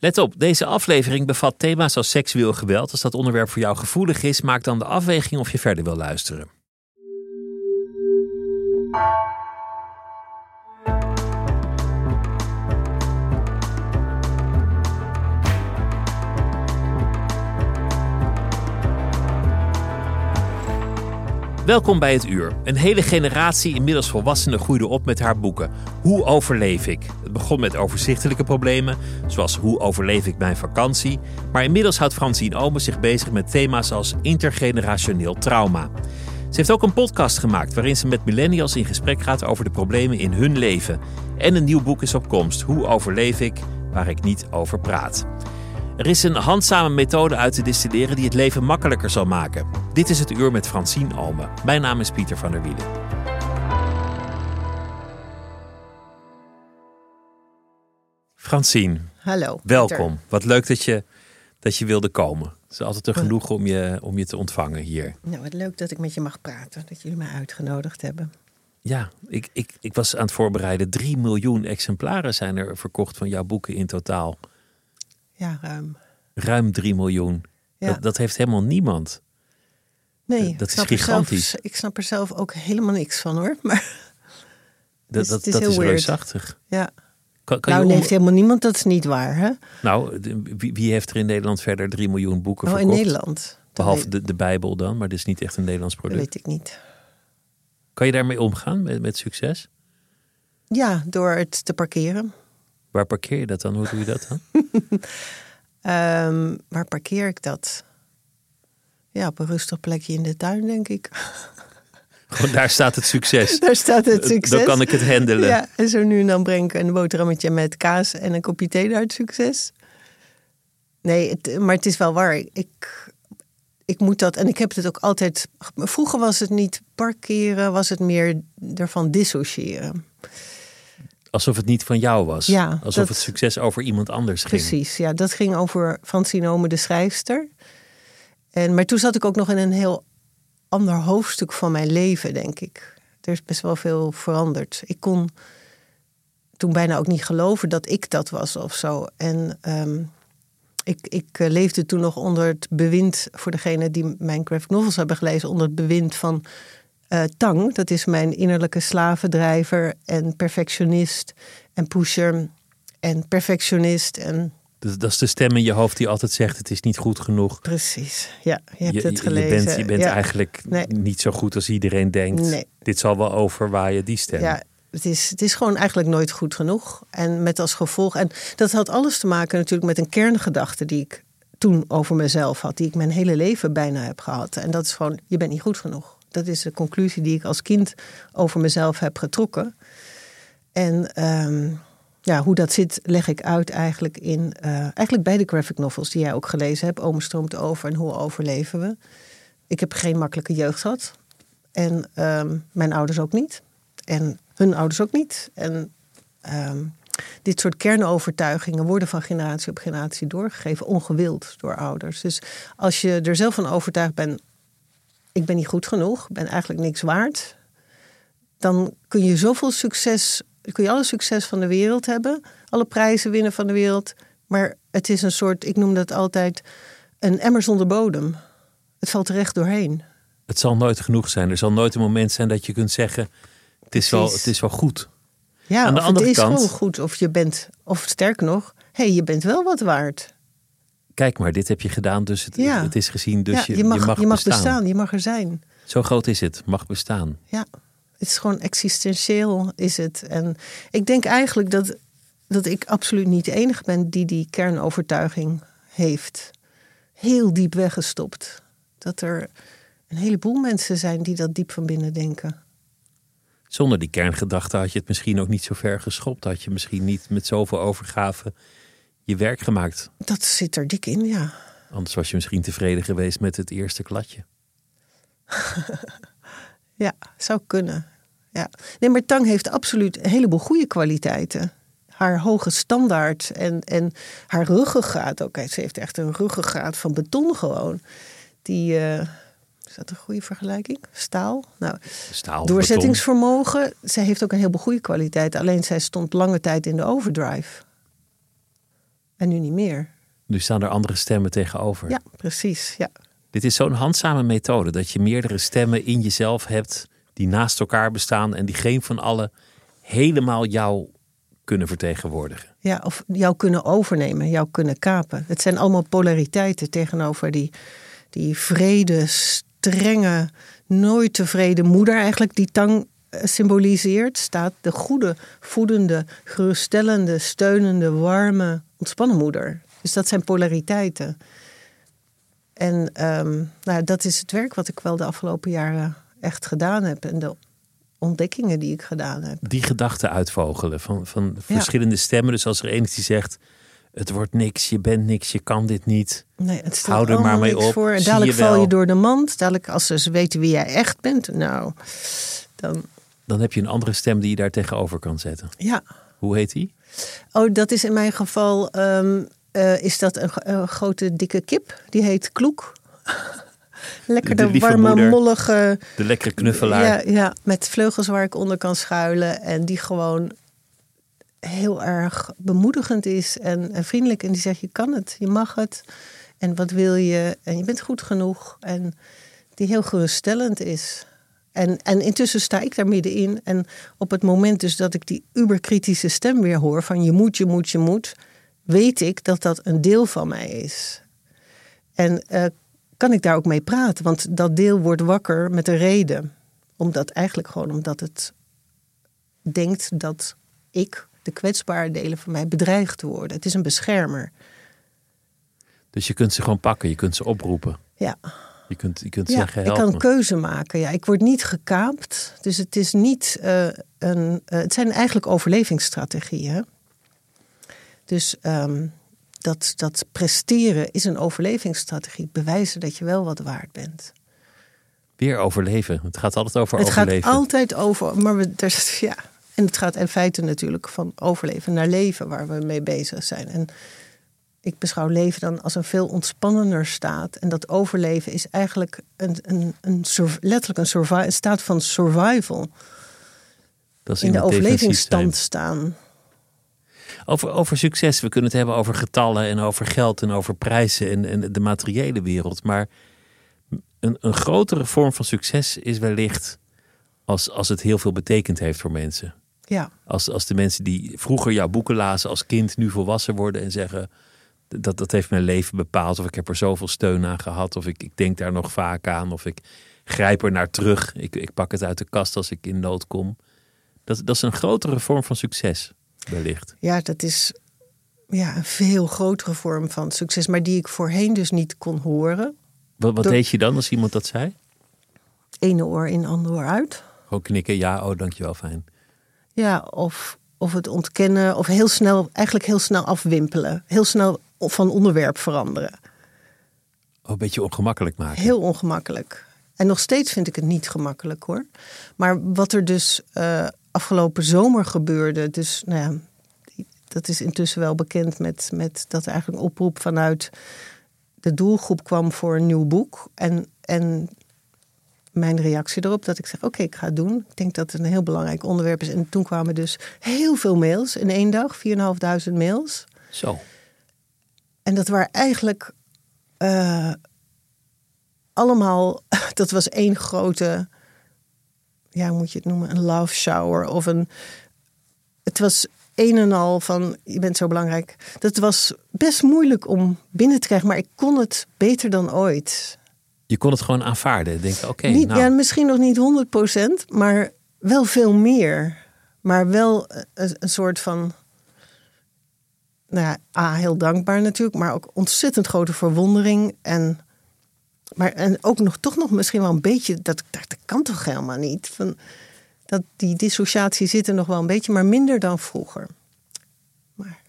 Let op, deze aflevering bevat thema's als seksueel geweld. Als dat onderwerp voor jou gevoelig is, maak dan de afweging of je verder wil luisteren. Welkom bij het uur. Een hele generatie inmiddels volwassenen groeide op met haar boeken. Hoe overleef ik? Het begon met overzichtelijke problemen, zoals hoe overleef ik mijn vakantie. Maar inmiddels houdt Francine Omen zich bezig met thema's als intergenerationeel trauma. Ze heeft ook een podcast gemaakt waarin ze met millennials in gesprek gaat over de problemen in hun leven. En een nieuw boek is op komst. Hoe overleef ik? Waar ik niet over praat. Er is een handzame methode uit te distilleren die het leven makkelijker zal maken. Dit is het uur met Francine Alme. Mijn naam is Pieter van der Wielen. Francine. Hallo. Welkom. Wat leuk dat je, dat je wilde komen. Het is altijd een genoeg om je, om je te ontvangen hier. Nou, wat leuk dat ik met je mag praten. Dat jullie mij uitgenodigd hebben. Ja, ik, ik, ik was aan het voorbereiden. 3 miljoen exemplaren zijn er verkocht van jouw boeken in totaal. Ja, ruim. Ruim 3 miljoen. Ja. Dat, dat heeft helemaal niemand. Nee, dat is gigantisch. Zelf, ik snap er zelf ook helemaal niks van hoor. Maar Dat, Dus dat, is dat heel is reusachtig. ja. Kan, kan Nou, je heeft helemaal niemand. Dat is niet waar, hè? nou wie, wie heeft er in Nederland verder 3 miljoen boeken Oh, in verkocht? Nederland. Dat Behalve de, de Bijbel dan, maar dit is niet echt een Nederlands dat product. weet ik niet. Kan je daarmee omgaan met, met succes? Ja, door het te parkeren. Waar parkeer je dat dan? Hoe doe je dat dan? Ehm, waar parkeer ik dat? Ja, op een rustig plekje in de tuin, denk ik. Gewoon daar staat het succes. Daar staat het succes. Dan kan ik het handelen. Ja, en zo nu en dan breng ik een boterhammetje met kaas en een kopje thee naar het succes. Nee, het, maar het is wel waar. Ik, ik moet dat, en ik heb het ook altijd. Vroeger was het niet parkeren, was het meer ervan dissociëren. Alsof het niet van jou was. Ja, Alsof dat- het succes over iemand anders ging. Precies, ja, dat ging over Francine Ome, de schrijfster. En, maar toen zat ik ook nog in een heel ander hoofdstuk van mijn leven, denk ik. Er is best wel veel veranderd. Ik kon toen bijna ook niet geloven dat ik dat was of zo. En ehm, ik, ik eh, leefde toen nog onder het bewind, voor degene die mijn graphic novels hebben gelezen, onder het bewind van eh, Tang. Dat is mijn innerlijke slavendrijver en perfectionist en pusher en perfectionist en Dat, dat is de stem in je hoofd die altijd zegt: het is niet goed genoeg. precies. Ja, je hebt Je, het je gelezen. bent, je bent ja. eigenlijk Nee. niet zo goed als iedereen denkt. Nee. Dit zal wel overwaaien, die stem. Ja, het is, het is gewoon eigenlijk nooit goed genoeg. En met als gevolg. En dat had alles te maken natuurlijk met een kerngedachte die ik toen over mezelf had, die ik mijn hele leven bijna heb gehad. En dat is gewoon: je bent niet goed genoeg. Dat is de conclusie die ik als kind over mezelf heb getrokken. En ehm, ja, hoe dat zit, leg ik uit eigenlijk in. eh, eigenlijk bij de graphic novels die jij ook gelezen hebt. Ome stroomt over en hoe overleven we. Ik heb geen makkelijke jeugd gehad. En ehm, mijn ouders ook niet. En hun ouders ook niet. En ehm, dit soort kernovertuigingen worden van generatie op generatie doorgegeven, ongewild door ouders. Dus als je er zelf van overtuigd bent, ik ben niet goed genoeg, ik ben eigenlijk niks waard, dan kun je zoveel succes, kun je alle succes van de wereld hebben, alle prijzen winnen van de wereld, maar het is een soort, ik noem dat altijd, een emmer zonder bodem. Het valt er echt doorheen. Het zal nooit genoeg zijn. Er zal nooit een moment zijn dat je kunt zeggen: het is, wel, het is wel goed. Ja, Aan de of andere het is kant- gewoon goed. Of je bent, of sterker nog, hé, hey, je bent wel wat waard. Kijk maar, dit heb je gedaan, dus het, Ja. het is gezien, dus ja, je, je mag, je mag bestaan. bestaan, je mag er zijn. Zo groot is het, mag bestaan. Ja, het is gewoon existentieel is het. En ik denk eigenlijk dat, dat ik absoluut niet de enige ben die die kernovertuiging heeft. Heel diep weggestopt. Dat er een heleboel mensen zijn die dat diep van binnen denken. Zonder die kerngedachte had je het misschien ook niet zo ver geschopt. Had je misschien niet met zoveel overgave je werk gemaakt. Dat zit er dik in, ja. Anders was je misschien tevreden geweest met het eerste kladje. Ja, zou kunnen. Ja. Nee, maar Tang heeft absoluut een heleboel goede kwaliteiten. Haar hoge standaard en, en haar ruggengraat ook. Ze heeft echt een ruggengraat van beton gewoon. Die, eh, is dat een goede vergelijking? Staal? Nou, Staal, doorzettingsvermogen. Zij heeft ook een heleboel goede kwaliteiten. Alleen zij stond lange tijd in de overdrive. En nu niet meer. Nu staan er andere stemmen tegenover. Ja, precies. Ja. Dit is zo'n handzame methode dat je meerdere stemmen in jezelf hebt die naast elkaar bestaan en die geen van allen helemaal jou kunnen vertegenwoordigen. Ja, of jou kunnen overnemen, jou kunnen kapen. Het zijn allemaal polariteiten tegenover die, die vrede, strenge, nooit tevreden moeder eigenlijk die tang symboliseert. Staat de goede, voedende, geruststellende, steunende, warme, ontspannen moeder. Dus dat zijn polariteiten. En ehm, nou, dat is het werk wat ik wel de afgelopen jaren echt gedaan heb. En de ontdekkingen die ik gedaan heb. Die gedachten uitvogelen van, van Ja. verschillende stemmen. Dus als er eentje die zegt, het wordt niks, je bent niks, je kan dit niet. Nee, het Hou er maar mee op, voor. Dadelijk je val je door de mand. Dadelijk als ze weten wie jij echt bent. Nou, dan Dan heb je een andere stem die je daar tegenover kan zetten. ja. Hoe heet die? Oh, dat is in mijn geval ehm, eh, is dat een, gro- een grote dikke kip. Die heet Kloek. Lekker De warme, moeder. mollige. De lekkere knuffelaar. Ja, ja, met vleugels waar ik onder kan schuilen. En die gewoon heel erg bemoedigend is en, en vriendelijk. En die zegt, je kan het, je mag het. En wat wil je? En je bent goed genoeg. En die heel geruststellend is. En, en intussen sta ik daar middenin. En op het moment dus dat ik die uberkritische stem weer hoor... van je moet, je moet, je moet... weet ik dat dat een deel van mij is. En eh, kan ik daar ook mee praten? Want dat deel wordt wakker met een reden. Omdat eigenlijk gewoon omdat het denkt dat ik, de kwetsbare delen van mij, bedreigd worden. Het is een beschermer. Dus je kunt ze gewoon pakken, je kunt ze oproepen. Ja, Je kunt, je kunt ja zeggen, ik kan me. keuze maken. Ja, ik word niet gekaapt. Dus het is niet eh, een. eh, het zijn eigenlijk overlevingsstrategieën. Dus ehm, dat, dat presteren is een overlevingsstrategie. Bewijzen dat je wel wat waard bent. Weer overleven. Het gaat altijd over Het overleven. gaat altijd over, maar we, er, ja. En het gaat in feite natuurlijk van overleven naar leven waar we mee bezig zijn. En ik beschouw leven dan als een veel ontspannender staat. En dat overleven is eigenlijk een, een, een letterlijk een, survi- een staat van survival. Dat is In de overlevingsstand staan. Over, over succes. We kunnen het hebben over getallen en over geld en over prijzen en, en de materiële wereld. Maar een, een grotere vorm van succes is wellicht als, als het heel veel betekend heeft voor mensen. Ja, Als, als de mensen die vroeger jouw boeken lazen als kind nu volwassen worden en zeggen dat, dat heeft mijn leven bepaald. Of ik heb er zoveel steun aan gehad. Of ik, ik denk daar nog vaak aan. Of ik grijp er naar terug. Ik, ik pak het uit de kast als ik in nood kom. Dat, dat is een grotere vorm van succes, wellicht. ja dat is ja, een veel grotere vorm van succes. Maar die ik voorheen dus niet kon horen. Wat, wat Door- deed je dan als iemand dat zei? Ene oor in, ander oor uit. Gewoon knikken, ja, oh, dankjewel, fijn. Ja, of, of het ontkennen, of heel snel, eigenlijk heel snel afwimpelen. Heel snel van onderwerp veranderen. Oh, een beetje ongemakkelijk maken. Heel ongemakkelijk. En nog steeds vind ik het niet gemakkelijk hoor. Maar wat er dus eh, afgelopen zomer gebeurde, dus nou ja, dat is intussen wel bekend met, met dat er eigenlijk een oproep vanuit de doelgroep kwam voor een nieuw boek. En, en mijn reactie erop, dat ik zeg: Oké, ik ga het doen. Ik denk dat het een heel belangrijk onderwerp is. En toen kwamen dus heel veel mails in één dag, 4.500 mails. Zo. En dat waren eigenlijk eh, allemaal, dat was één grote, ja, hoe moet je het noemen, een love shower of een. Het was een en al van je bent zo belangrijk. Dat was best moeilijk om binnen te krijgen, maar ik kon het beter dan ooit. Je kon het gewoon aanvaarden. Denk, oké, Niet, nou, Ja, misschien nog niet 100%, maar wel veel meer. Maar wel een, een soort van. Nou ja, A, heel dankbaar natuurlijk, maar ook ontzettend grote verwondering. En, maar, en ook nog toch nog misschien wel een beetje. Dat ik dacht, dat kan toch helemaal niet? Van, dat die dissociatie zit er nog wel een beetje, maar minder dan vroeger. Maar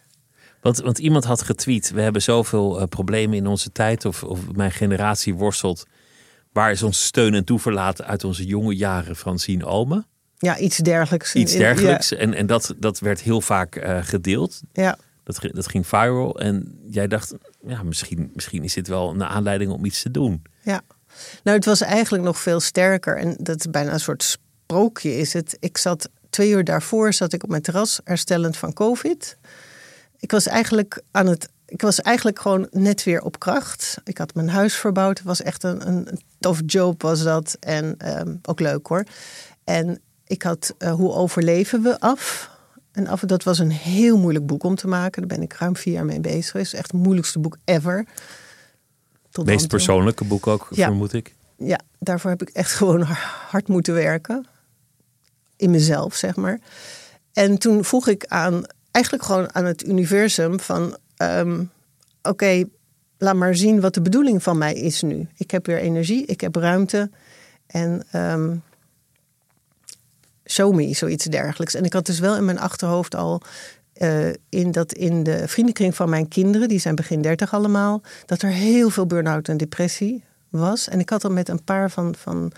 Want, want iemand had getweet: we hebben zoveel eh, problemen in onze tijd, of, of mijn generatie worstelt. Waar is onze steun en toeverlaat uit onze jonge jaren, Francine Alme? ja, iets dergelijks. Iets dergelijks. En, en dat, dat werd heel vaak eh, gedeeld. Ja. Dat, ging viral. En jij dacht, ja, misschien, misschien is dit wel een aanleiding om iets te doen. Ja, nou het was eigenlijk nog veel sterker. En dat is bijna een soort sprookje is het. Ik zat twee uur daarvoor zat ik op mijn terras herstellend van COVID. Ik was eigenlijk aan het. Ik was eigenlijk gewoon net weer op kracht. Ik had mijn huis verbouwd. Het was echt een, een tof job was dat. En ehm, ook leuk hoor. En ik had eh, Hoe overleven we af. En af, dat was een heel moeilijk boek om te maken. Daar ben ik ruim vier jaar mee bezig geweest. Echt het moeilijkste boek ever. Tot dan Meest persoonlijke boek ook, Ja. vermoed ik. ja, daarvoor heb ik echt gewoon hard moeten werken. In mezelf, zeg maar. En toen vroeg ik aan, eigenlijk gewoon aan het universum van... ehm, oké, laat maar zien wat de bedoeling van mij is nu. Ik heb weer energie, ik heb ruimte. En ehm, show me, zoiets dergelijks. En ik had dus wel in mijn achterhoofd al... eh, in dat in de vriendenkring van mijn kinderen, die zijn begin dertig allemaal, dat er heel veel burn-out en depressie was. En ik had al met een paar van, van,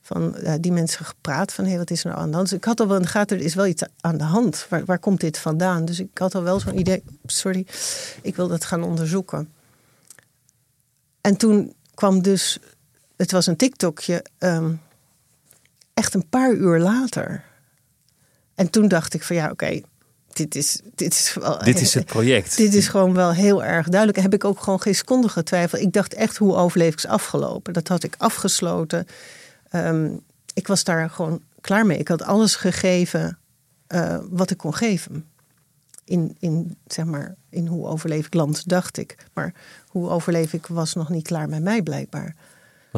van eh, die mensen gepraat van hé, wat is er nou aan de hand? Dus ik had al wel de gaten, er is wel iets aan de hand. Waar, waar komt dit vandaan? Dus ik had al wel zo'n idee, sorry, ik wil dat gaan onderzoeken. En toen kwam dus, het was een TikTokje, ehm, echt een paar uur later. En toen dacht ik van ja, oké, dit is, dit is wel... Dit is het project. Dit is gewoon wel heel erg duidelijk. Heb ik ook gewoon geen seconde getwijfeld. Ik dacht echt, hoe overleef ik is afgelopen. Dat had ik afgesloten. Ehm, ik was daar gewoon klaar mee. Ik had alles gegeven eh, wat ik kon geven. In, in, zeg maar, in hoe overleef ik land, dacht ik. Maar hoe overleef ik was nog niet klaar met mij blijkbaar.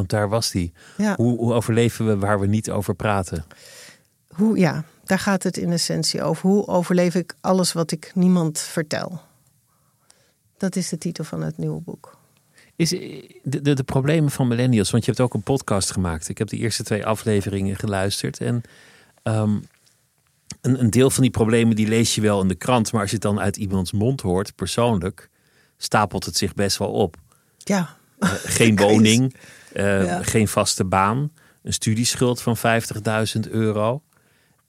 Want daar was die. Ja. Hoe, hoe overleven we waar we niet over praten? Hoe, ja, daar gaat het in essentie over. Hoe overleef ik alles wat ik niemand vertel? Dat is de titel van het nieuwe boek. Is de, de, de problemen van millennials, want je hebt ook een podcast gemaakt. Ik heb de eerste twee afleveringen geluisterd. En ehm, een, een deel van die problemen die lees je wel in de krant. Maar als je het dan uit iemands mond hoort, persoonlijk, stapelt het zich best wel op. Ja, Eh, geen woning, eh, Ja. geen vaste baan, een studieschuld van 50.000 euro.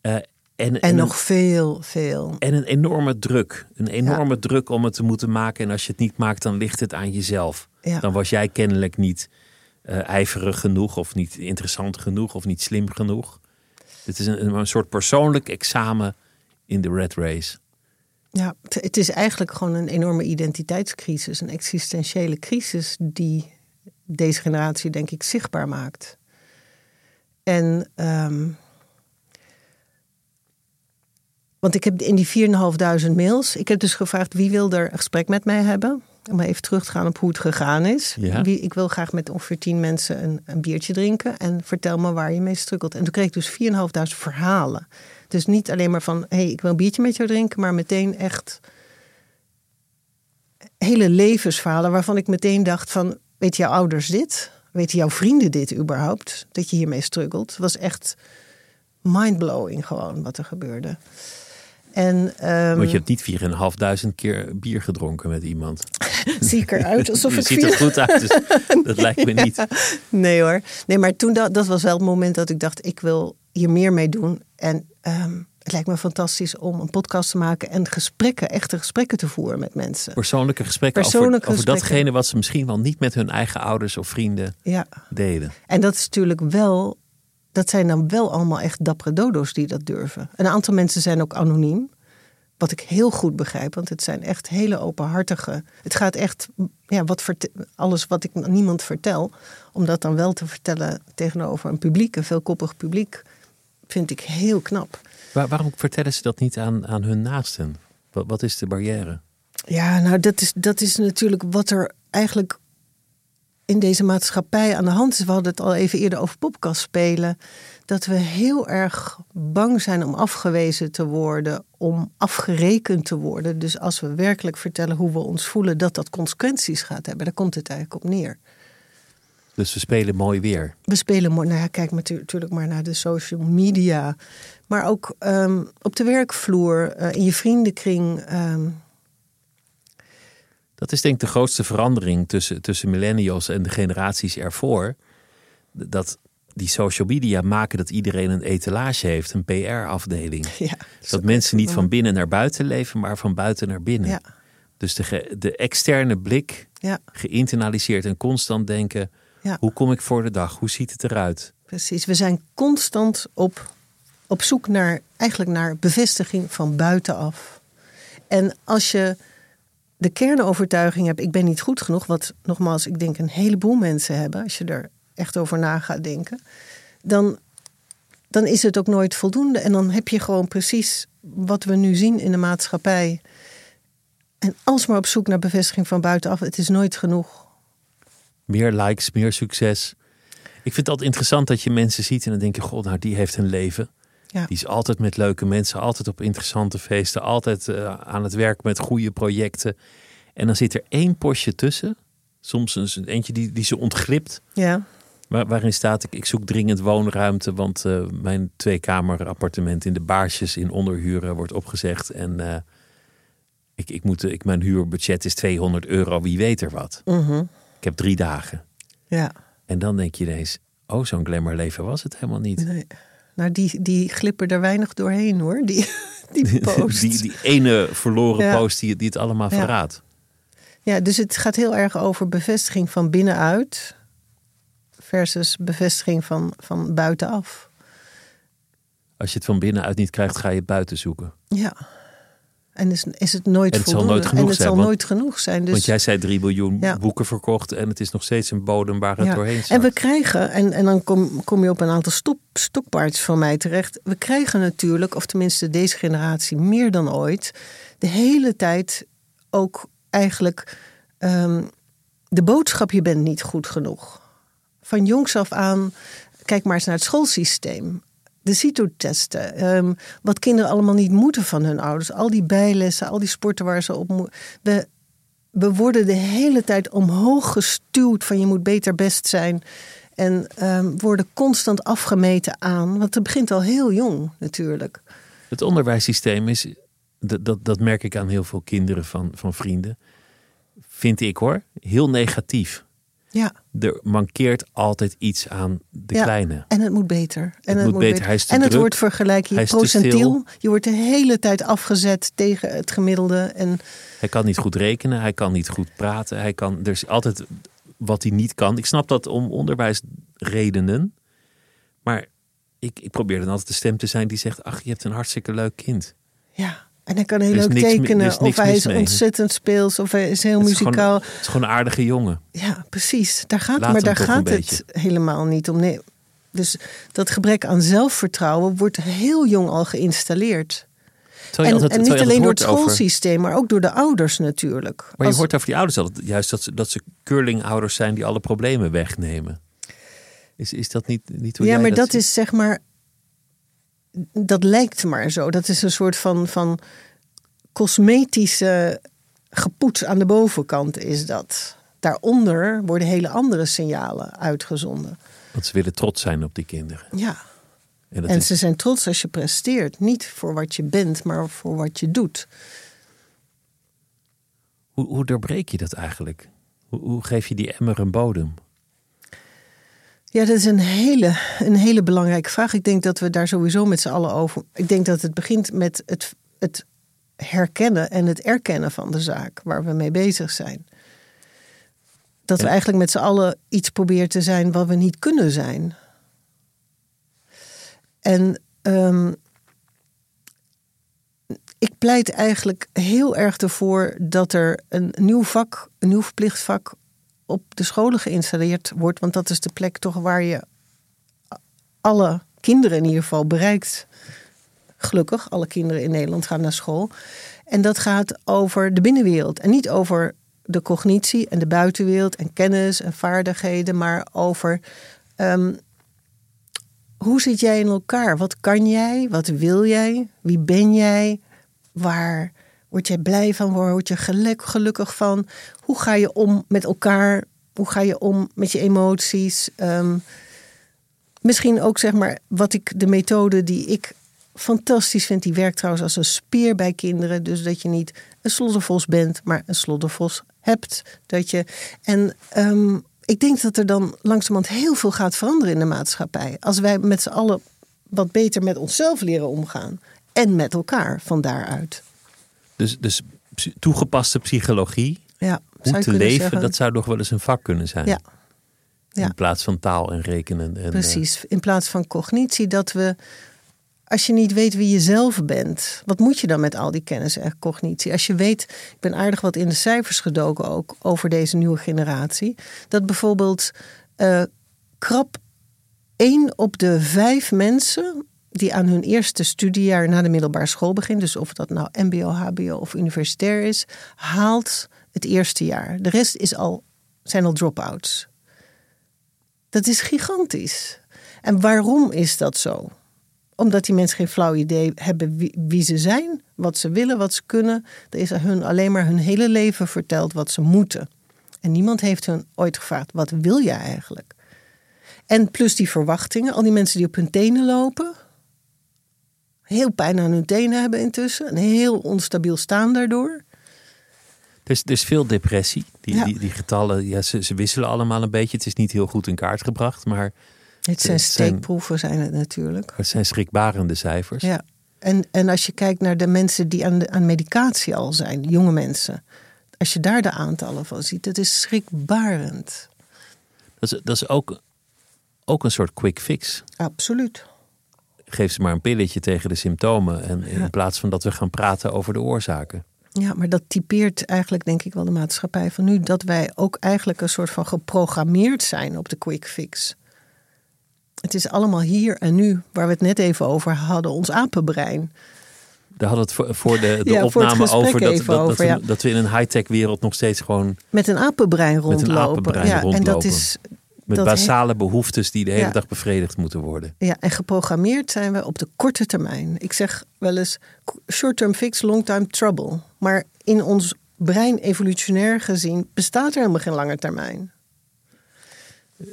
Eh, en, En een- nog veel, veel. en een enorme druk. Een enorme druk om het te moeten maken. En als je het niet maakt, dan ligt het aan jezelf. Ja. Dan was jij kennelijk niet eh, ijverig genoeg, of niet interessant genoeg, of niet slim genoeg. Dit is een, een soort persoonlijk examen in de red race. Ja, het- is eigenlijk gewoon een enorme identiteitscrisis, een existentiële crisis die deze generatie, denk ik, zichtbaar maakt. En, ehm, want ik heb in die 4.500 mails, ik heb dus gevraagd wie wil er een gesprek met mij hebben. Om even terug te gaan op hoe het gegaan is. Ja. Wie, ik wil graag met ongeveer tien mensen een, een biertje drinken. En vertel me waar je mee strukkelt. En toen kreeg ik dus 4.500 verhalen. Dus niet alleen maar van, hé, hey, ik wil een biertje met jou drinken. Maar meteen echt hele levensverhalen waarvan ik meteen dacht van... weet jouw ouders dit? Weten jouw vrienden dit überhaupt? Dat je hiermee struggelt. Was echt mindblowing gewoon wat er gebeurde. En, ehm, Want je hebt niet 4.500 keer bier gedronken met iemand. zie ik eruit alsof je ik ziet er goed uit, dus dat lijkt me niet. Nee hoor. Nee, maar toen dat, dat was wel het moment dat ik dacht, ik wil hier meer mee doen. En ehm, het lijkt me fantastisch om een podcast te maken en gesprekken, echte gesprekken te voeren met mensen. Persoonlijke gesprekken Persoonlijke over, over gesprekken. datgene wat ze misschien wel niet met hun eigen ouders of vrienden Ja. deden. En dat is natuurlijk wel, dat zijn dan wel allemaal echt dappere dodo's die dat durven. Een aantal mensen zijn ook anoniem. Wat ik heel goed begrijp, want het zijn echt hele openhartige. Het gaat echt, ja, wat alles wat ik niemand vertel, om dat dan wel te vertellen tegenover een publiek, een veelkoppig publiek, vind ik heel knap. Waar- waarom vertellen ze dat niet aan, aan hun naasten? Wat, wat is de barrière? Ja, nou, dat is, dat is natuurlijk wat er eigenlijk in deze maatschappij aan de hand is. We hadden het al even eerder over podcast spelen. Dat we heel erg bang zijn om afgewezen te worden, om afgerekend te worden. Dus als we werkelijk vertellen hoe we ons voelen, dat dat consequenties gaat hebben. Daar komt het eigenlijk op neer. Dus we spelen mooi weer. We spelen mooi. Nou ja, kijk natuurlijk maar naar de social media. Maar ook ehm, op de werkvloer, eh, in je vriendenkring. Ehm. Dat is denk ik de grootste verandering tussen, tussen millennials en de generaties ervoor. Dat die social media maken dat iedereen een etalage heeft, een PR-afdeling. Ja, dat mensen niet van binnen naar buiten leven, maar van buiten naar binnen. Ja. Dus de, de externe blik, ja. geïnternaliseerd en constant denken: hoe kom ik voor de dag? Hoe ziet het eruit? Precies, we zijn constant op, op zoek naar, eigenlijk naar bevestiging van buitenaf. En als je de kernovertuiging hebt, ik ben niet goed genoeg, wat nogmaals, ik denk een heleboel mensen hebben, als je er echt over na gaat denken, dan, dan is het ook nooit voldoende. En dan heb je gewoon precies wat we nu zien in de maatschappij. En alsmaar op zoek naar bevestiging van buitenaf, het is nooit genoeg. Meer likes, meer succes. Ik vind het altijd interessant dat je mensen ziet en dan denk je, god, nou die heeft een leven. Ja. Die is altijd met leuke mensen, altijd op interessante feesten, altijd uh, aan het werk met goede projecten. En dan zit er één postje tussen, soms een eentje die, die ze ontglipt. Ja. Waar, waarin staat ik, ik zoek dringend woonruimte, want uh, mijn tweekamer appartement in de Baarsjes in onderhuren wordt opgezegd. En uh, ik, ik moet, ik, mijn huurbudget is 200 euro, wie weet er wat. Mm -hmm. Ik heb drie dagen. Ja. En dan denk je ineens, oh zo'n glamourleven was het helemaal niet. Nee. Nou, die, die glippen er weinig doorheen hoor, die, die post. die, die ene verloren ja. post die, die het allemaal ja. verraadt. Ja, dus het gaat heel erg over bevestiging van binnenuit versus bevestiging van, van buitenaf. Als je het van binnenuit niet krijgt, ga je buiten zoeken. Ja. En is, is het nooit en het voldoende. Zal nooit genoeg en het zijn, zal want, nooit genoeg zijn. Dus, want jij zei 3 miljoen ja. boeken verkocht en het is nog steeds een bodem waar het ja. doorheen. En we krijgen, en, en dan kom, kom je op een aantal stop, stokpaardjes van mij terecht. We krijgen natuurlijk, of tenminste deze generatie meer dan ooit, de hele tijd ook eigenlijk um, de boodschap: je bent niet goed genoeg. Van jongs af aan, kijk maar eens naar het schoolsysteem de CITO-testen. Um, wat kinderen allemaal niet moeten van hun ouders. Al die bijlessen, al die sporten waar ze op moeten. We, we worden de hele tijd omhoog gestuurd van je moet beter best zijn. En um, worden constant afgemeten aan. Want het begint al heel jong natuurlijk. Het onderwijssysteem is, dat, dat, dat merk ik aan heel veel kinderen van, van vrienden. Vind ik hoor, heel negatief. Ja. Er mankeert altijd iets aan de ja, kleine. En het moet beter. En het, het moet beter. Hij is te en het wordt vergelijk je procentiel. Je wordt de hele tijd afgezet tegen het gemiddelde. En hij kan niet goed rekenen, hij kan niet goed praten. Hij kan, er is altijd wat hij niet kan. Ik snap dat om onderwijsredenen. Maar ik, ik probeer dan altijd de stem te zijn die zegt: Ach, je hebt een hartstikke leuk kind. Ja. En hij kan heel leuk tekenen. niks Of hij is mee. ontzettend speels. Of hij is heel Het is gewoon- muzikaal. Het is gewoon een aardige jongen. Ja, precies. Daar gaat, Laat maar daar gaat het helemaal niet om. Nee. Dus dat gebrek aan zelfvertrouwen wordt heel jong al geïnstalleerd. En, altijd- en niet alleen door het over- schoolsysteem, maar ook door de ouders natuurlijk. Maar je Als- hoort over die ouders altijd juist dat ze, dat ze curlingouders zijn die alle problemen wegnemen. Is, is dat niet, niet hoe ja, jij maar dat is zeg maar. Dat lijkt maar zo. Dat is een soort van, van cosmetische gepoets aan de bovenkant, is dat. Daaronder worden hele andere signalen uitgezonden. Want ze willen trots zijn op die kinderen. Ja. En dat En is, ze zijn trots als je presteert. Niet voor wat je bent, maar voor wat je doet. hoe, hoe doorbreek je dat eigenlijk? Hoe, hoe geef je die emmer een bodem? Ja, dat is een hele, een hele belangrijke vraag. Ik denk dat we daar sowieso met z'n allen over. Ik denk dat het begint met het, het herkennen en het erkennen van de zaak waar we mee bezig zijn. Dat we eigenlijk met z'n allen iets proberen te zijn wat we niet kunnen zijn. En ehm, ik pleit eigenlijk heel erg ervoor dat er een nieuw vak, een nieuw verplicht vak op de scholen geïnstalleerd wordt. Want dat is de plek toch waar je alle kinderen in ieder geval bereikt. Gelukkig, alle kinderen in Nederland gaan naar school. En dat gaat over de binnenwereld en niet over de cognitie en de buitenwereld en kennis en vaardigheden, maar over ehm, hoe zit jij in elkaar? Wat kan jij? Wat wil jij? Wie ben jij? Waar word jij blij van? Word je gelukkig van? Hoe ga je om met elkaar? Hoe ga je om met je emoties? Ehm, misschien ook zeg maar wat ik de methode die ik fantastisch vind, die werkt trouwens als een speer bij kinderen. Dus dat je niet een sloddervos bent, maar een sloddervos hebt. Dat je, en ehm, ik denk dat er dan langzamerhand heel veel gaat veranderen in de maatschappij. Als wij met z'n allen wat beter met onszelf leren omgaan. En met elkaar van daaruit. Dus, dus toegepaste psychologie. Ja, hoe te leven, dat zou nog wel eens een vak kunnen zijn. Ja. ja. In plaats van taal en rekenen. En, Precies, in plaats van cognitie, dat we als je niet weet wie je zelf bent, wat moet je dan met al die kennis en cognitie? Als je weet, ik ben aardig wat in de cijfers gedoken ook over deze nieuwe generatie, dat bijvoorbeeld uh, krap één op de vijf mensen die aan hun eerste studiejaar na de middelbare school begint, dus of dat nou MBO, HBO of universitair is, haalt het eerste jaar. De rest is al, zijn al drop-outs. Dat is gigantisch. En waarom is dat zo? Omdat die mensen geen flauw idee hebben wie, wie, ze zijn, wat ze willen, wat ze kunnen. Er is hun alleen maar hun hele leven verteld wat ze moeten. En niemand heeft hun ooit gevraagd: wat wil je eigenlijk? En plus die verwachtingen, al die mensen die op hun tenen lopen, heel pijn aan hun tenen hebben intussen, een heel onstabiel staan daardoor. Er is, veel depressie. Die, die, die, getallen, ja, ze, ze wisselen allemaal een beetje. Het is niet heel goed in kaart gebracht, maar het zijn steekproeven, zijn het natuurlijk. Het zijn schrikbarende cijfers. Ja, en, en als je kijkt naar de mensen die aan, de, aan medicatie al zijn, jonge mensen. Als je daar de aantallen van ziet, het is schrikbarend. Dat is, dat is ook, ook een soort quick fix. Absoluut. Geef ze maar een pilletje tegen de symptomen. En in plaats van dat we gaan praten over de oorzaken. Ja, maar dat typeert eigenlijk denk ik wel de maatschappij van nu. Dat wij ook eigenlijk een soort van geprogrammeerd zijn op de quick fix. Het is allemaal hier en nu, waar we het net even over hadden, ons apenbrein. Daar hadden we het voor de, de opname over, dat, dat, over dat, we, dat, we, in een high-tech wereld nog steeds gewoon... Met een apenbrein rondlopen. Met een apenbrein ja, rondlopen. En dat is, met basale behoeftes die de hele dag bevredigd moeten worden. Ja, en geprogrammeerd zijn we op de korte termijn. Ik zeg wel eens short-term fix, long-time trouble. Maar in ons brein evolutionair gezien bestaat er helemaal geen lange termijn.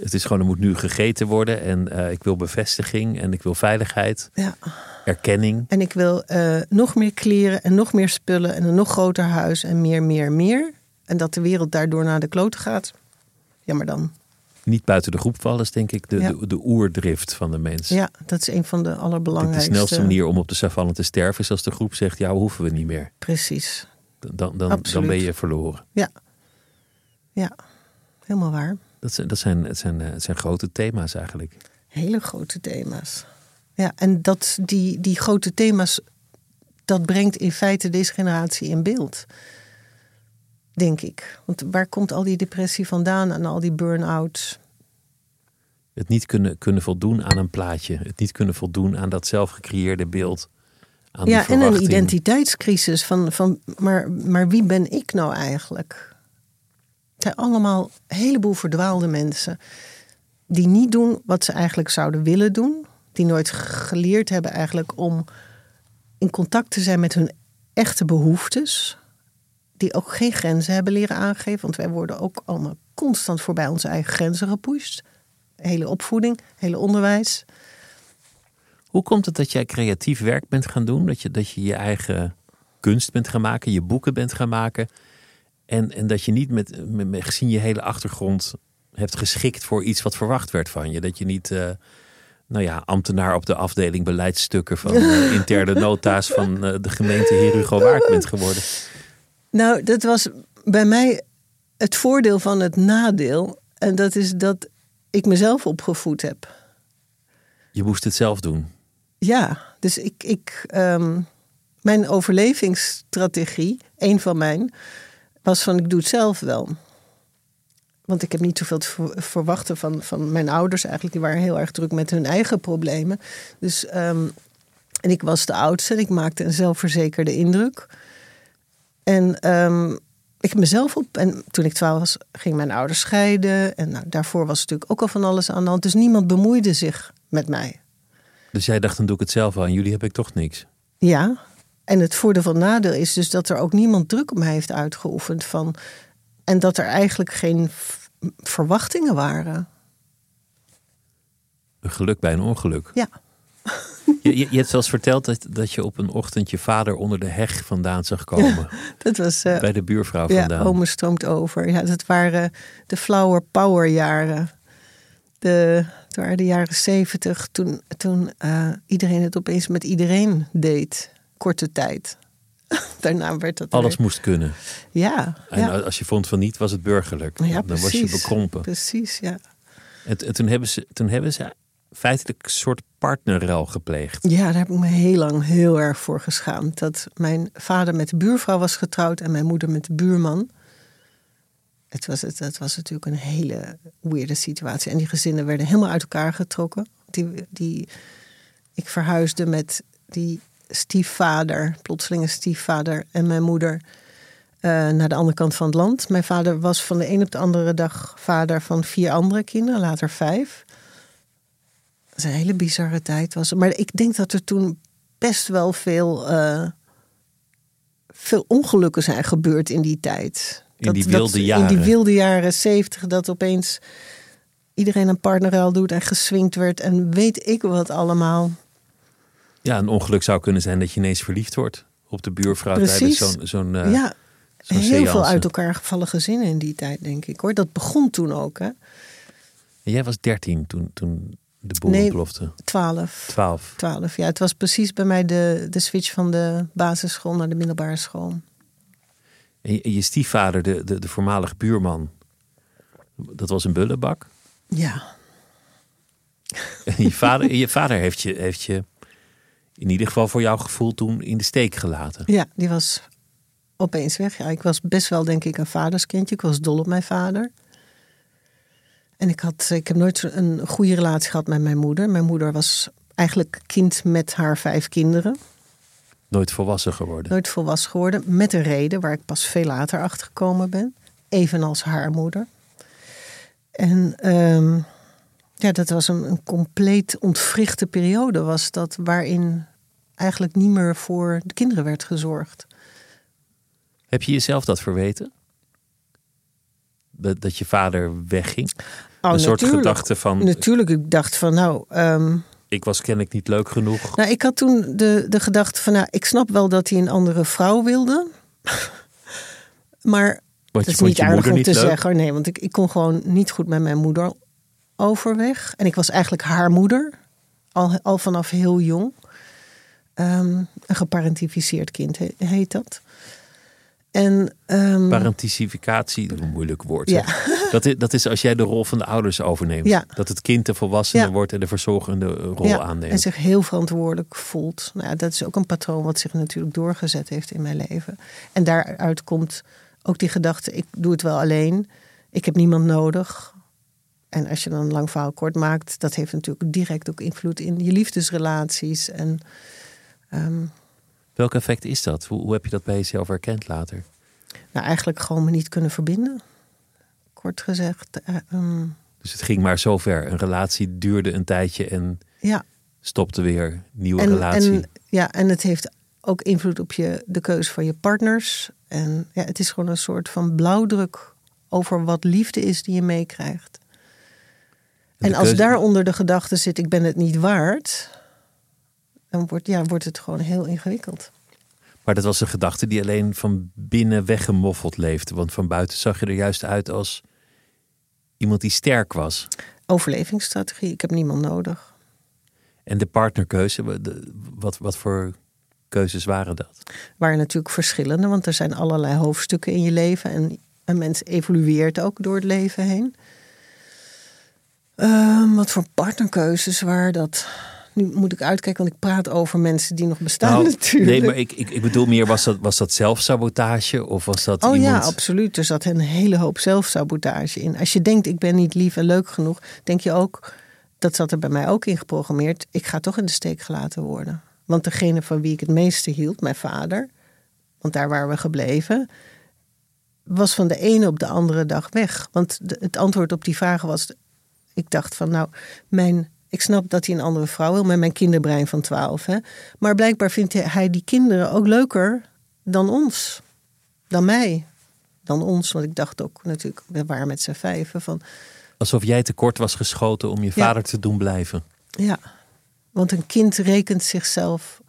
Het is gewoon, er moet nu gegeten worden. En uh, ik wil bevestiging en ik wil veiligheid. Ja. Erkenning. En ik wil uh, nog meer kleren en nog meer spullen en een nog groter huis en meer, meer, meer. En dat de wereld daardoor naar de kloten gaat. Ja, maar dan. Niet buiten de groep vallen is denk ik de, de, de, oerdrift van de mens. Ja, dat is een van de allerbelangrijkste. De snelste manier om op de savanne te sterven is als de groep zegt, ja, hoeven we niet meer. Precies. Dan, dan, dan ben je verloren. Ja. Ja, helemaal waar. Dat zijn, dat zijn, het, zijn, het zijn grote thema's eigenlijk. Hele grote thema's. Ja, en dat, die, die grote thema's, dat brengt in feite deze generatie in beeld. Denk ik. Want waar komt al die depressie vandaan en al die burn-outs? Het niet kunnen, kunnen voldoen aan een plaatje. Het niet kunnen voldoen aan dat zelfgecreëerde beeld. Aan ja, en een identiteitscrisis van, van maar, maar wie ben ik nou eigenlijk? Het zijn allemaal een heleboel verdwaalde mensen. Die niet doen wat ze eigenlijk zouden willen doen. Die nooit geleerd hebben eigenlijk om in contact te zijn met hun echte behoeftes. Die ook geen grenzen hebben leren aangeven. Want wij worden ook allemaal constant voorbij onze eigen grenzen gepusht. Hele opvoeding, hele onderwijs. Hoe komt het dat jij creatief werk bent gaan doen? Dat je dat je, je eigen kunst bent gaan maken, je boeken bent gaan maken. En, en dat je niet met, met, gezien je hele achtergrond hebt geschikt voor iets wat verwacht werd van je. Dat je niet, uh, nou ja, ambtenaar op de afdeling beleidsstukken van uh, interne nota's van uh, de gemeente Heer Hugo Waard bent geworden. Nou, dat was bij mij het voordeel van het nadeel. En dat is dat ik mezelf opgevoed heb. Je moest het zelf doen. Ja, dus ik, ik um, mijn overlevingsstrategie, een van mijn, was van ik doe het zelf wel. Want ik heb niet zoveel te verwachten van, van mijn ouders eigenlijk. Die waren heel erg druk met hun eigen problemen. Dus, um, en ik was de oudste en ik maakte een zelfverzekerde indruk. En ehm, ik heb mezelf op. En toen ik twaalf was, ging mijn ouders scheiden. En nou, daarvoor was natuurlijk ook al van alles aan de hand. Dus niemand bemoeide zich met mij. Dus jij dacht, dan doe ik het zelf aan. Jullie heb ik toch niks. Ja. En het voordeel van nadeel is dus dat er ook niemand druk op mij heeft uitgeoefend. Van, en dat er eigenlijk geen verwachtingen waren. Een geluk bij een ongeluk. Ja. Je, je, je hebt zelfs verteld dat, dat je op een ochtend je vader onder de heg vandaan zag komen. Dat was. eh, Bij de buurvrouw Ja, vandaan. Ome stroomt over. Ja, dat waren de flower power jaren. De, het waren de jaren zeventig, toen, toen eh, iedereen het opeens met iedereen deed. Korte tijd. Daarna werd dat Alles weer- moest kunnen. Ja, En ja. als je vond van niet, was het burgerlijk. ja, dan was je precies. bekrompen. Precies, ja. En, en toen, hebben ze, toen hebben ze feitelijk een soort partnerruil gepleegd. Ja, daar heb ik me heel lang heel erg voor geschaamd. Dat mijn vader met de buurvrouw was getrouwd en mijn moeder met de buurman. Het was, het, het was natuurlijk een hele weirde situatie. En die gezinnen werden helemaal uit elkaar getrokken. Die, die, ik verhuisde met die stiefvader, plotselinge stiefvader en mijn moeder eh, naar de andere kant van het land. Mijn vader was van de een op de andere dag vader van vier andere kinderen, later vijf. Is een hele bizarre tijd was. Maar ik denk dat er toen best wel veel, eh, veel ongelukken zijn gebeurd in die tijd. In Dat- die dat- wilde In jaren. die wilde jaren zeventig, dat opeens iedereen een partnerruil doet en geswingd werd. En weet ik wat allemaal. Ja, een ongeluk zou kunnen zijn dat je ineens verliefd wordt op de buurvrouw tijdens zo'n zo'n eh, ja, zo'n heel veel uit elkaar gevallen gezinnen in die tijd, denk ik hoor. Dat begon toen ook, hè? En jij was dertien toen, toen de boel Nee. ontplofte. Twaalf. Twaalf. 12, ja. Het was precies bij mij de, de switch van de basisschool naar de middelbare school. En je, stiefvader, de, de, de voormalige buurman, dat was een bullebak. Ja, En je vader, je vader heeft, je, heeft je in ieder geval voor jouw gevoel toen in de steek gelaten. ja, die was opeens weg. Ja, ik was best wel, denk ik, een vaderskindje. Ik was dol op mijn vader. En ik, had, ik heb nooit een goede relatie gehad met mijn moeder. Mijn moeder was eigenlijk kind met haar vijf kinderen. Nooit volwassen geworden. Nooit volwassen geworden. Met een reden waar ik pas veel later achter gekomen ben. Evenals haar moeder. En ehm, ja, dat was een, een compleet ontwrichte periode. Was dat waarin eigenlijk niet meer voor de kinderen werd gezorgd. Heb je jezelf dat verweten? Dat, dat je vader wegging? Oh, een soort gedachte van, Natuurlijk, ik dacht van nou... ehm, ik was kennelijk niet leuk genoeg. nou, ik had toen de, de gedachte van nou, ik snap wel dat hij een andere vrouw wilde. maar Want Het je is niet aardig om niet te leuk. zeggen. Nee, want ik, ik kon gewoon niet goed met mijn moeder overweg. En ik was eigenlijk haar moeder. Al, al vanaf heel jong. Ehm, een geparentificeerd kind he- heet dat. En ehm, Parenticificatie, een moeilijk woord. Ja. Dat, is, dat is als jij de rol van de ouders overneemt. Ja. Dat het kind de volwassene Ja. wordt en de verzorgende rol ja, aanneemt. en zich heel verantwoordelijk voelt. Nou ja, dat is ook een patroon wat zich natuurlijk doorgezet heeft in mijn leven. En daaruit komt ook die gedachte: ik doe het wel alleen. Ik heb niemand nodig. En als je dan een lang verhaal kort maakt, dat heeft natuurlijk direct ook invloed in je liefdesrelaties. En ehm, Welk effect is dat? Hoe, hoe heb je dat bij jezelf herkend later? nou, eigenlijk gewoon me niet kunnen verbinden. Kort gezegd. eh, ehm, Dus het ging maar zover. Een relatie duurde een tijdje en ja, stopte weer. Nieuwe en, relatie. En, ja, en het heeft ook invloed op je, de keuze van je partners. En ja, het is gewoon een soort van blauwdruk over wat liefde is die je meekrijgt. En als keuze- daaronder de gedachte zit, ik ben het niet waard, dan wordt, ja, wordt het gewoon heel ingewikkeld. Maar dat was een gedachte die alleen van binnen weggemoffeld leefde. Want van buiten zag je er juist uit als iemand die sterk was. Overlevingsstrategie, ik heb niemand nodig. En de partnerkeuze, wat, wat voor keuzes waren dat? Waren natuurlijk verschillende, want er zijn allerlei hoofdstukken in je leven. En een mens evolueert ook door het leven heen. Ehm, wat voor partnerkeuzes waren dat? Nu moet ik uitkijken, want ik praat over mensen die nog bestaan Nou, natuurlijk. Nee, maar ik, ik, ik bedoel meer, was dat, was dat zelfsabotage? Of was dat Oh iemand... ja, absoluut. Er zat een hele hoop zelfsabotage in. Als je denkt, ik ben niet lief en leuk genoeg, denk je ook, dat zat er bij mij ook in geprogrammeerd, ik ga toch in de steek gelaten worden. Want degene van wie ik het meeste hield, mijn vader, want daar waren we gebleven, was van de ene op de andere dag weg. Want de, het antwoord op die vragen was: ik dacht van nou, mijn, ik snap dat hij een andere vrouw wil met mijn kinderbrein van 12. Hè, maar blijkbaar vindt hij die kinderen ook leuker dan ons, dan mij, dan ons. Want ik dacht ook natuurlijk, we waren met z'n vijven van. Alsof jij tekort was geschoten om je Ja. vader te doen blijven. Ja, want een kind rekent zichzelf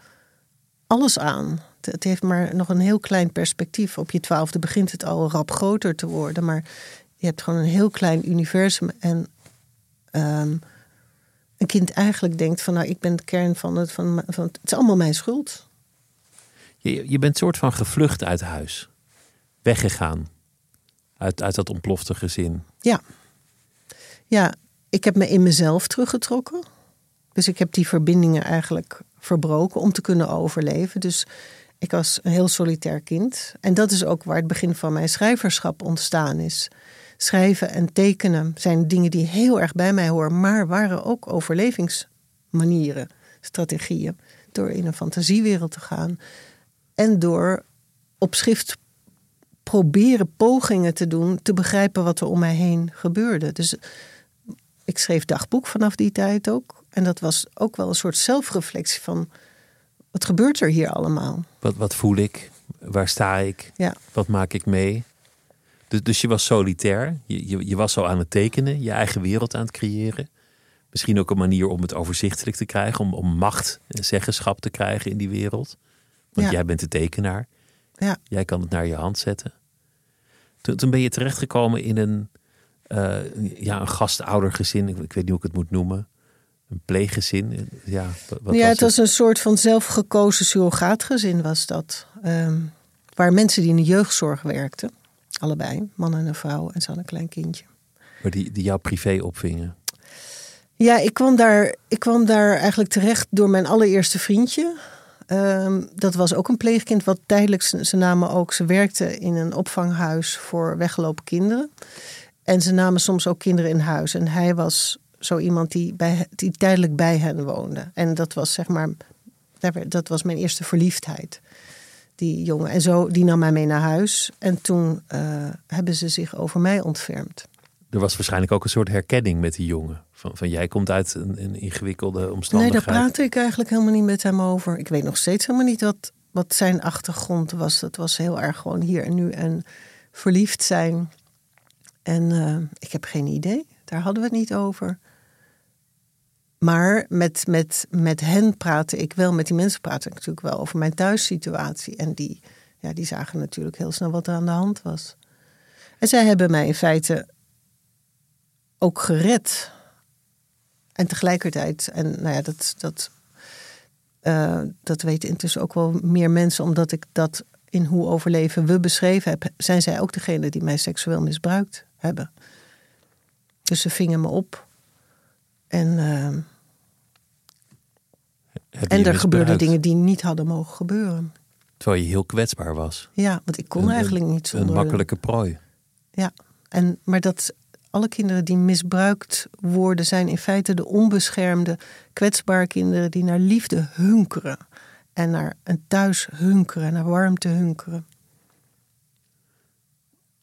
alles aan. Het- Het heeft maar nog een heel klein perspectief. Op je twaalfde begint het al rap groter te worden. Maar je hebt gewoon een heel klein universum. En ehm, een kind eigenlijk denkt van... nou, ik ben de kern van het. Van, van, het is allemaal mijn schuld. Je, je bent soort van gevlucht uit huis. Weggegaan. Uit, uit dat ontplofte gezin. Ja. Ja, ik heb me in mezelf teruggetrokken. Dus ik heb die verbindingen eigenlijk verbroken om te kunnen overleven. Dus ik was een heel solitair kind. En dat is ook waar het begin van mijn schrijverschap ontstaan is. Schrijven en tekenen zijn dingen die heel erg bij mij horen, maar waren ook overlevingsmanieren, strategieën. Door in een fantasiewereld te gaan en door op schrift proberen pogingen te doen te begrijpen wat er om mij heen gebeurde. Dus ik schreef dagboek vanaf die tijd ook. En dat was ook wel een soort zelfreflectie van wat gebeurt er hier allemaal? Wat, wat voel ik? Waar sta ik? Ja. Wat maak ik mee? Dus, dus je was solitair. Je, je, je was al aan het tekenen. Je eigen wereld aan het creëren. Misschien ook een manier om het overzichtelijk te krijgen. Om, om macht en zeggenschap te krijgen in die wereld. Want Ja. jij bent de tekenaar. Ja. Jij kan het naar je hand zetten. Toen, toen ben je terechtgekomen in een, eh, ja, een gastoudergezin. Ik, ik weet niet hoe ik het moet noemen. Een pleeggezin. Ja, wat, ja, was het was een soort van zelfgekozen surrogaatgezin was dat. Ehm, waar mensen die in de jeugdzorg werkten. Allebei, man en een vrouw. En ze hadden een klein kindje. Maar die, die jou privé opvingen. Ja, ik kwam daar, ik kwam daar eigenlijk terecht door mijn allereerste vriendje. Ehm, dat was ook een pleegkind, wat tijdelijk, ze namen ook, ze werkte in een opvanghuis voor weggelopen kinderen. En ze namen soms ook kinderen in huis. En hij was zo iemand die, bij, die tijdelijk bij hen woonde. En dat was zeg maar, dat was mijn eerste verliefdheid. Die jongen. En zo, die nam mij mee naar huis. En toen eh, hebben ze zich over mij ontfermd. Er was waarschijnlijk ook een soort herkenning met die jongen. Van, van jij komt uit een, een ingewikkelde Nee, omstandigheid. daar praatte ik eigenlijk helemaal niet met hem over. Ik weet nog steeds helemaal niet wat, wat zijn achtergrond was. Dat was heel erg gewoon hier en nu en verliefd zijn. En eh, ik heb geen idee. Daar hadden we het niet over. Maar met, met, met hen praatte ik wel, met die mensen praatte ik natuurlijk wel over mijn thuissituatie. En die, ja, die zagen natuurlijk heel snel wat er aan de hand was. En zij hebben mij in feite ook gered. En tegelijkertijd, en nou ja, dat, dat, eh, dat weten intussen ook wel meer mensen, omdat ik dat in Hoe overleven we beschreven heb, zijn zij ook degene die mij seksueel misbruikt hebben. Dus ze vingen me op. En, eh, je en er gebeurden dingen die niet hadden mogen gebeuren. Terwijl je heel kwetsbaar was. Ja, want ik kon Een- eigenlijk niet Een zonder... makkelijke prooi. Ja, en, maar dat alle kinderen die misbruikt worden, zijn in feite de onbeschermde, kwetsbare kinderen die naar liefde hunkeren. En naar een thuis hunkeren, naar warmte hunkeren.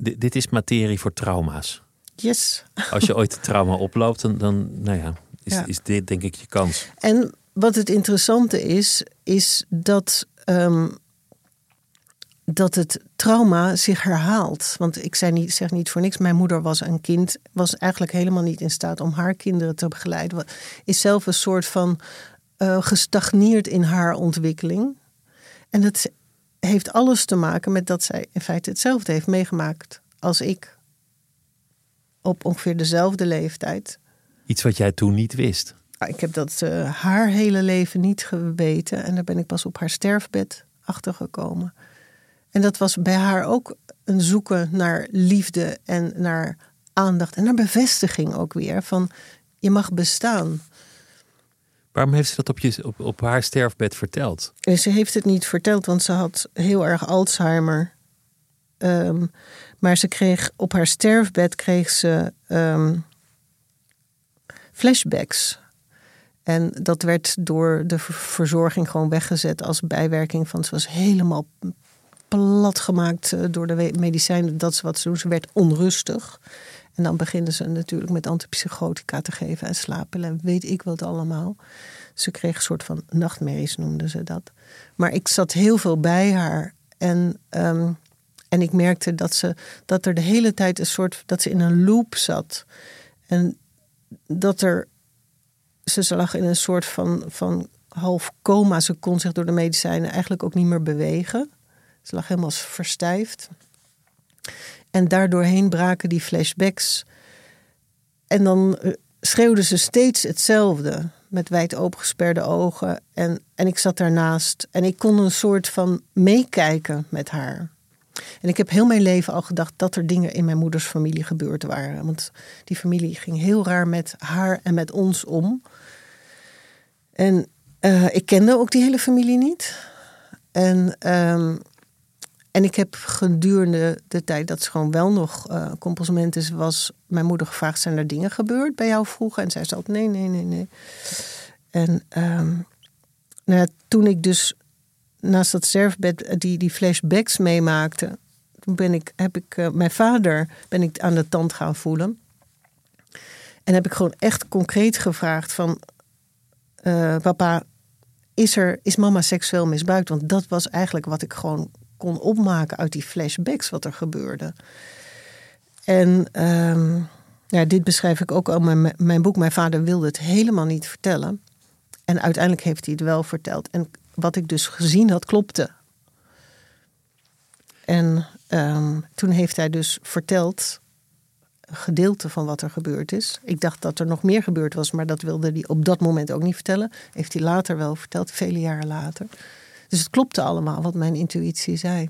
D- dit is materie voor trauma's. Yes. Als je ooit een trauma oploopt, dan, dan nou ja, is, Ja. is dit denk ik je kans. En wat het interessante is, is dat, ehm, dat het trauma zich herhaalt. Want ik zei niet, zeg niet voor niks, mijn moeder was een kind, was eigenlijk helemaal niet in staat om haar kinderen te begeleiden. Is zelf een soort van eh, gestagneerd in haar ontwikkeling. En het heeft alles te maken met dat zij in feite hetzelfde heeft meegemaakt als ik. Op ongeveer dezelfde leeftijd. Iets wat jij toen niet wist. Ah, Ik heb dat eh, haar hele leven niet geweten. En daar ben ik pas op haar sterfbed achter gekomen. En dat was bij haar ook een zoeken naar liefde en naar aandacht. En naar bevestiging ook weer. Van je mag bestaan. Waarom heeft ze dat op, je, op, op haar sterfbed verteld? En ze heeft het niet verteld, want ze had heel erg Alzheimer. Ehm, maar ze kreeg op haar sterfbed kreeg ze ehm, flashbacks. En dat werd door de ver- verzorging gewoon weggezet als bijwerking van ze was helemaal plat gemaakt eh, door de medicijnen. Dat is wat ze doen. Ze werd onrustig. En dan beginnen ze natuurlijk met antipsychotica te geven en slaappillen en weet ik wat allemaal. Ze kreeg een soort van nachtmerries, noemden ze dat. Maar ik zat heel veel bij haar. En, ehm, en ik merkte dat, ze, dat er de hele tijd een soort. dat ze in een loop zat. En dat er. Ze lag in een soort van, van half coma. Ze kon zich door de medicijnen eigenlijk ook niet meer bewegen. Ze lag helemaal verstijfd. En daardoorheen braken die flashbacks. En dan eh, schreeuwde ze steeds hetzelfde. Met wijd opengesperde ogen. En, en ik zat daarnaast. En ik kon een soort van meekijken met haar. En ik heb heel mijn leven al gedacht dat er dingen in mijn moeders familie gebeurd waren. Want die familie ging heel raar met haar en met ons om. En uh, ik kende ook die hele familie niet. En um, en ik heb gedurende de tijd dat ze gewoon wel nog uh, is, was mijn moeder gevraagd: zijn er dingen gebeurd bij jou vroeger? En zij zei altijd: nee, nee, nee, nee. En um, nou toen ik dus naast dat sterfbed die, die flashbacks meemaakte, toen ben ik, heb ik uh, mijn vader ben ik aan de tand gaan voelen. En heb ik gewoon echt concreet gevraagd van uh, papa, is, er, is mama seksueel misbruikt? Want dat was eigenlijk wat ik gewoon kon opmaken uit die flashbacks wat er gebeurde. En ehm, ja, dit beschrijf ik ook al in mijn, boek. Mijn vader wilde het helemaal niet vertellen. En uiteindelijk heeft hij het wel verteld. En wat ik dus gezien had, klopte. En ehm, toen heeft hij dus verteld een gedeelte van wat er gebeurd is. Ik dacht dat er nog meer gebeurd was, maar dat wilde hij op dat moment ook niet vertellen. Heeft hij later wel verteld, vele jaren later. Dus het klopte allemaal wat mijn intuïtie zei.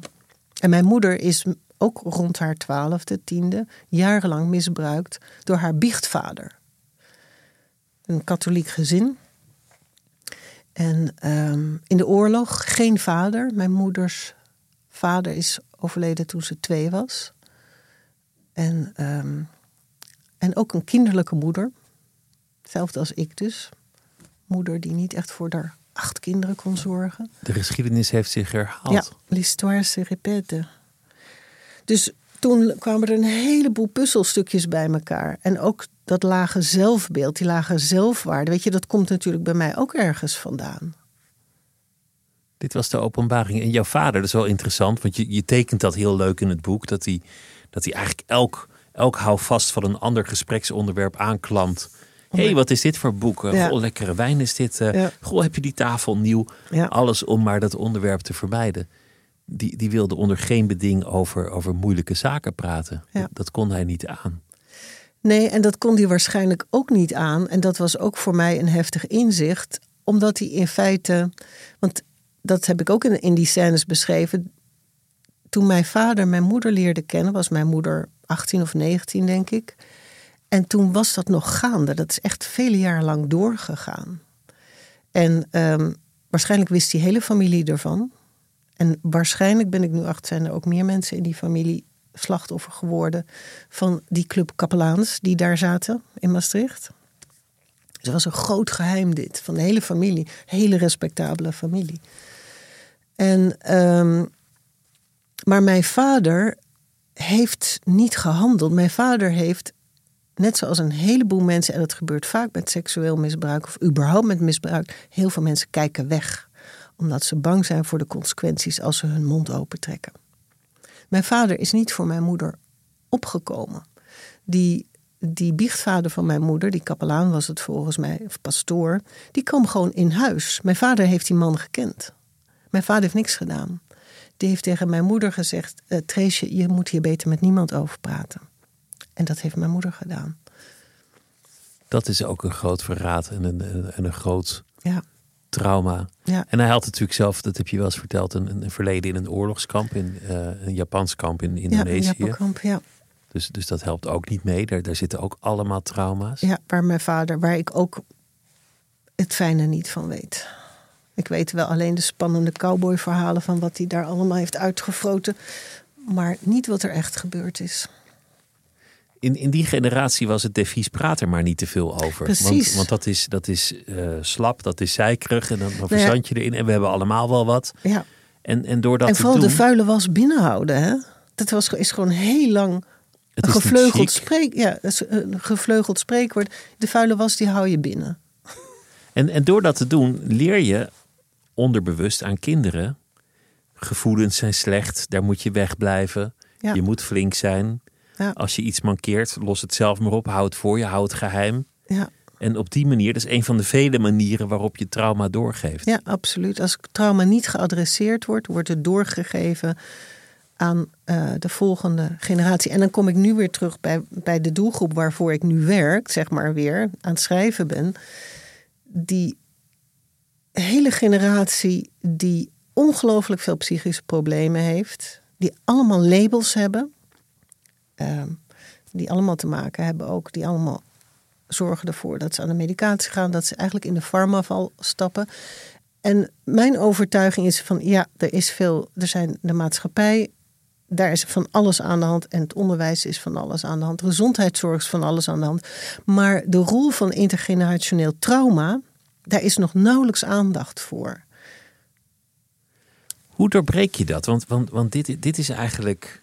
En mijn moeder is ook rond haar twaalfde, tiende, jarenlang misbruikt door haar biechtvader. Een katholiek gezin. En um, in de oorlog geen vader. Mijn moeders vader is overleden toen ze twee was. En, um, en ook een kinderlijke moeder. Hetzelfde als ik dus. Moeder die niet echt voor haar acht kinderen kon zorgen. De geschiedenis heeft zich herhaald. Ja, l'histoire se répète. Dus toen kwamen er een heleboel puzzelstukjes bij elkaar. En ook dat lage zelfbeeld, die lage zelfwaarde. Weet je, dat komt natuurlijk bij mij ook ergens vandaan. Dit was de openbaring. En jouw vader, dat is wel interessant, want je, je tekent dat heel leuk in het boek. Dat hij, dat hij eigenlijk elk, elk houvast van een ander gespreksonderwerp aanklampt Hé, hey, wat is dit voor boeken? Ja. Goh, lekkere wijn is dit. Uh, Goh, heb je die tafel nieuw? Alles om maar dat onderwerp te vermijden. Die, die wilde onder geen beding over, over moeilijke zaken praten. Dat, dat kon hij niet aan. Nee, en dat kon hij waarschijnlijk ook niet aan. En dat was ook voor mij een heftig inzicht. Omdat hij in feite... Want dat heb ik ook in, die scènes beschreven. Toen mijn vader mijn moeder leerde kennen... was mijn moeder 18 of 19, denk ik en toen was dat nog gaande. Dat is echt vele jaren lang doorgegaan. En um, waarschijnlijk wist die hele familie ervan. En waarschijnlijk ben ik nu achter, zijn er ook meer mensen in die familie slachtoffer geworden van die club kapelaans die daar zaten in Maastricht. Het was een groot geheim dit, van de hele familie, hele respectabele familie. En, um, maar mijn vader heeft niet gehandeld. Mijn vader heeft net zoals een heleboel mensen, en dat gebeurt vaak met seksueel misbruik of überhaupt met misbruik, heel veel mensen kijken weg. Omdat ze bang zijn voor de consequenties als ze hun mond opentrekken. Mijn vader is niet voor mijn moeder opgekomen. Die, die biechtvader van mijn moeder, die kapelaan was het volgens mij, of pastoor, die kwam gewoon in huis. Mijn vader heeft die man gekend. Mijn vader heeft niks gedaan. Die heeft tegen mijn moeder gezegd: uh, Treesje, je moet hier beter met niemand over praten. En dat heeft mijn moeder gedaan. Dat is ook een groot verraad en een, en een groot ja. Trauma. Ja. En hij had natuurlijk zelf, dat heb je wel eens verteld, een, een verleden in een oorlogskamp, in uh, een Japans kamp in Indonesië. Ja, ja. Dus, dus dat helpt ook niet mee. Daar, daar zitten ook allemaal trauma's. Ja, waar mijn vader, waar ik ook het fijne niet van weet. Ik weet wel alleen de spannende cowboyverhalen van wat hij daar allemaal heeft uitgefroten. Maar niet wat er echt gebeurd is in, in die generatie was het devies praat er maar niet te veel over. Precies. Want, want dat is, dat is uh, slap, dat is zeikerig en dan, dan verzand je erin. En we hebben allemaal wel wat. Ja. En, en door dat en te vooral doen, de vuile was binnenhouden. Hè? Dat was, is gewoon heel lang het een gevleugeld, spreek, ja, een gevleugeld spreekwoord. De vuile was, die hou je binnen. En, en door dat te doen leer je onderbewust aan kinderen. Gevoelens zijn slecht, daar moet je wegblijven. Ja. Je moet flink zijn. Ja. Als je iets mankeert, los het zelf maar op. Houd het voor je, houd het geheim. Ja, En op die manier, dat is een van de vele manieren waarop je trauma doorgeeft. ja, absoluut. Als trauma niet geadresseerd wordt, wordt het doorgegeven aan eh, de volgende generatie. En dan kom ik nu weer terug bij, bij de doelgroep waarvoor ik nu werk, zeg maar weer, aan het schrijven ben. Die hele generatie die ongelooflijk veel psychische problemen heeft, die allemaal labels hebben, ehm, die allemaal te maken hebben ook, die allemaal zorgen ervoor dat ze aan de medicatie gaan, dat ze eigenlijk in de farmaval stappen. En mijn overtuiging is van ja, er is veel, er zijn de maatschappij, daar is van alles aan de hand en het onderwijs is van alles aan de hand, gezondheidszorg is van alles aan de hand. Maar de rol van intergenerationeel trauma, daar is nog nauwelijks aandacht voor. Hoe doorbreek je dat? Want, want, want dit, dit is eigenlijk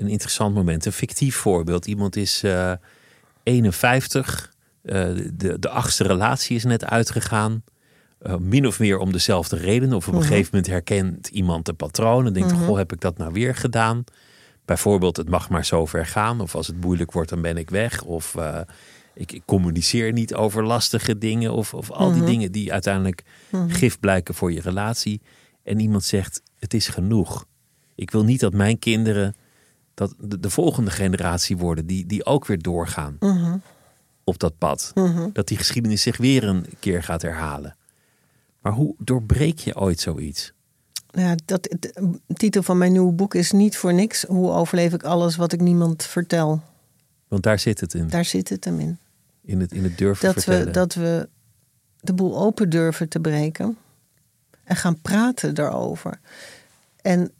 een interessant moment. Een fictief voorbeeld. Iemand is eh 51. eh, de, de achtste relatie is net uitgegaan. Eh, min of meer om dezelfde reden. Of op een gegeven moment herkent iemand de patroon. En denkt, goh, heb ik dat nou weer gedaan? Bijvoorbeeld, het mag maar zo ver gaan. Of als het moeilijk wordt, dan ben ik weg. Of eh, ik, ik communiceer niet over lastige dingen. Of, of al die dingen die uiteindelijk gif blijken voor je relatie. En iemand zegt, het is genoeg. Ik wil niet dat mijn kinderen, dat de, de volgende generatie worden, die, die ook weer doorgaan op dat pad. Dat die geschiedenis zich weer een keer gaat herhalen. Maar hoe doorbreek je ooit zoiets? Ja, dat, de titel van mijn nieuwe boek is niet voor niks. Hoe overleef ik alles wat ik niemand vertel? Want daar zit het in. Daar zit het hem in. In het, in het durven Dat vertellen. we, dat we de boel open durven te breken. En gaan praten daarover. En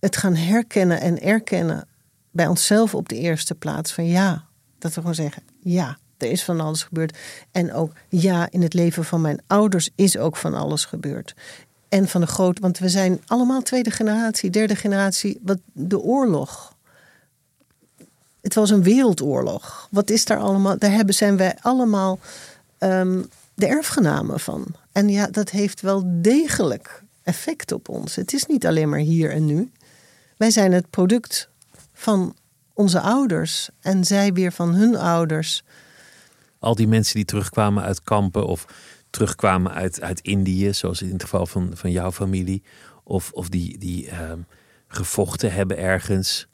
het gaan herkennen en erkennen bij onszelf op de eerste plaats. Van ja, dat we gewoon zeggen, ja, er is van alles gebeurd. En ook ja, in het leven van mijn ouders is ook van alles gebeurd. En van de groot, want we zijn allemaal tweede generatie, derde generatie, wat de oorlog. Het was een wereldoorlog. Wat is daar allemaal? Daar hebben, zijn wij allemaal ehm, de erfgenamen van. En ja, dat heeft wel degelijk effect op ons. Het is niet alleen maar hier en nu. Wij zijn het product van onze ouders en zij weer van hun ouders. Al die mensen die terugkwamen uit kampen of terugkwamen uit, uit Indië, zoals in het geval van, van jouw familie. Of, of die, die ehm, gevochten hebben ergens.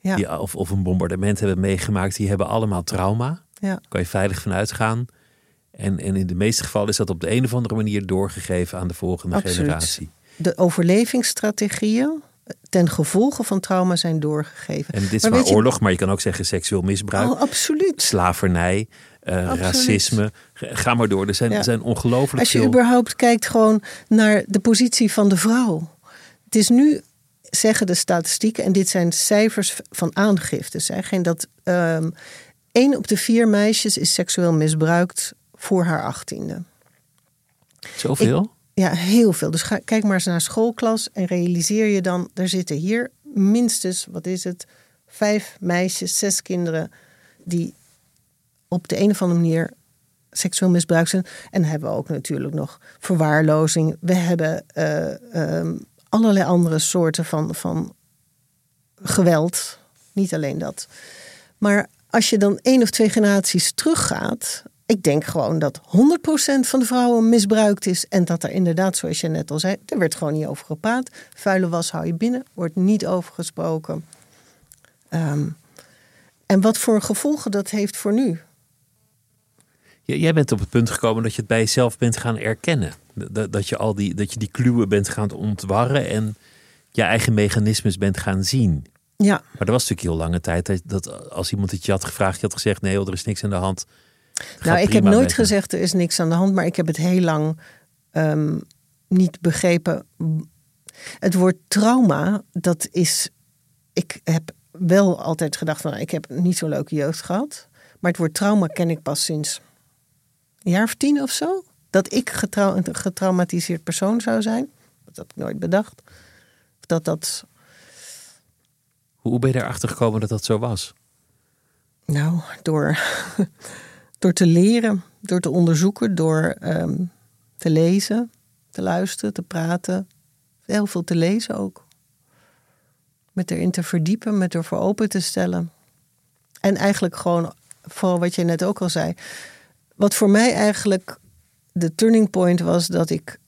Ja, Die, of, of een bombardement hebben meegemaakt. Die hebben allemaal trauma. ja, kan je veilig van uitgaan. En, en in de meeste gevallen is dat op de een of andere manier doorgegeven aan de volgende Absoluut. generatie. de overlevingsstrategieën ten gevolge van trauma zijn doorgegeven. En dit is Maar maar, weet je- oorlog, maar je kan ook zeggen seksueel misbruik, Oh, absoluut. slavernij, eh, racisme. Ga maar door. Er zijn, Ja. zijn ongelooflijk Als je veel. überhaupt kijkt gewoon naar de positie van de vrouw. Het is nu, zeggen de statistieken, en dit zijn cijfers van aangifte. Zeggen dat ehm één op de vier meisjes is seksueel misbruikt voor haar achttiende. Zoveel? Ja, heel veel. Dus kijk maar eens naar schoolklas en realiseer je dan, er zitten hier minstens, wat is het, vijf meisjes, zes kinderen die op de een of andere manier seksueel misbruikt zijn. En hebben we ook natuurlijk nog verwaarlozing. We hebben eh, ehm, allerlei andere soorten van, van geweld. Niet alleen dat. Maar als je dan één of twee generaties teruggaat. Ik denk gewoon dat 100% van de vrouwen misbruikt is. En dat er inderdaad, zoals je net al zei, er werd gewoon niet over gepraat. Vuile was hou je binnen, wordt niet over gesproken. Ehm, en wat voor gevolgen dat heeft voor nu. Jij bent op het punt gekomen dat je het bij jezelf bent gaan erkennen. Dat, dat, je, al die, dat je die kluwen bent gaan ontwarren en je eigen mechanismes bent gaan zien. Ja, Maar er was natuurlijk heel lange tijd dat, dat als iemand het je had gevraagd, je had gezegd: nee, joh, er is niks aan de hand. Nou, ik heb nooit gezegd er is niks aan de hand, maar ik heb het heel lang ehm, niet begrepen. Het woord trauma, dat is. Ik heb wel altijd gedacht van, ik heb niet zo'n leuke jeugd gehad. Maar het woord trauma ken ik pas sinds een jaar of tien of zo. Dat ik getrau- een getraumatiseerd persoon zou zijn. Dat had ik nooit bedacht. Dat dat, Hoe ben je erachter gekomen dat dat zo was? nou, door, door te leren, door te onderzoeken, door ehm, te lezen, te luisteren, te praten. Heel veel te lezen ook. Met erin te verdiepen, met ervoor open te stellen. En eigenlijk gewoon, vooral wat je net ook al zei. Wat voor mij eigenlijk de turning point was dat ik.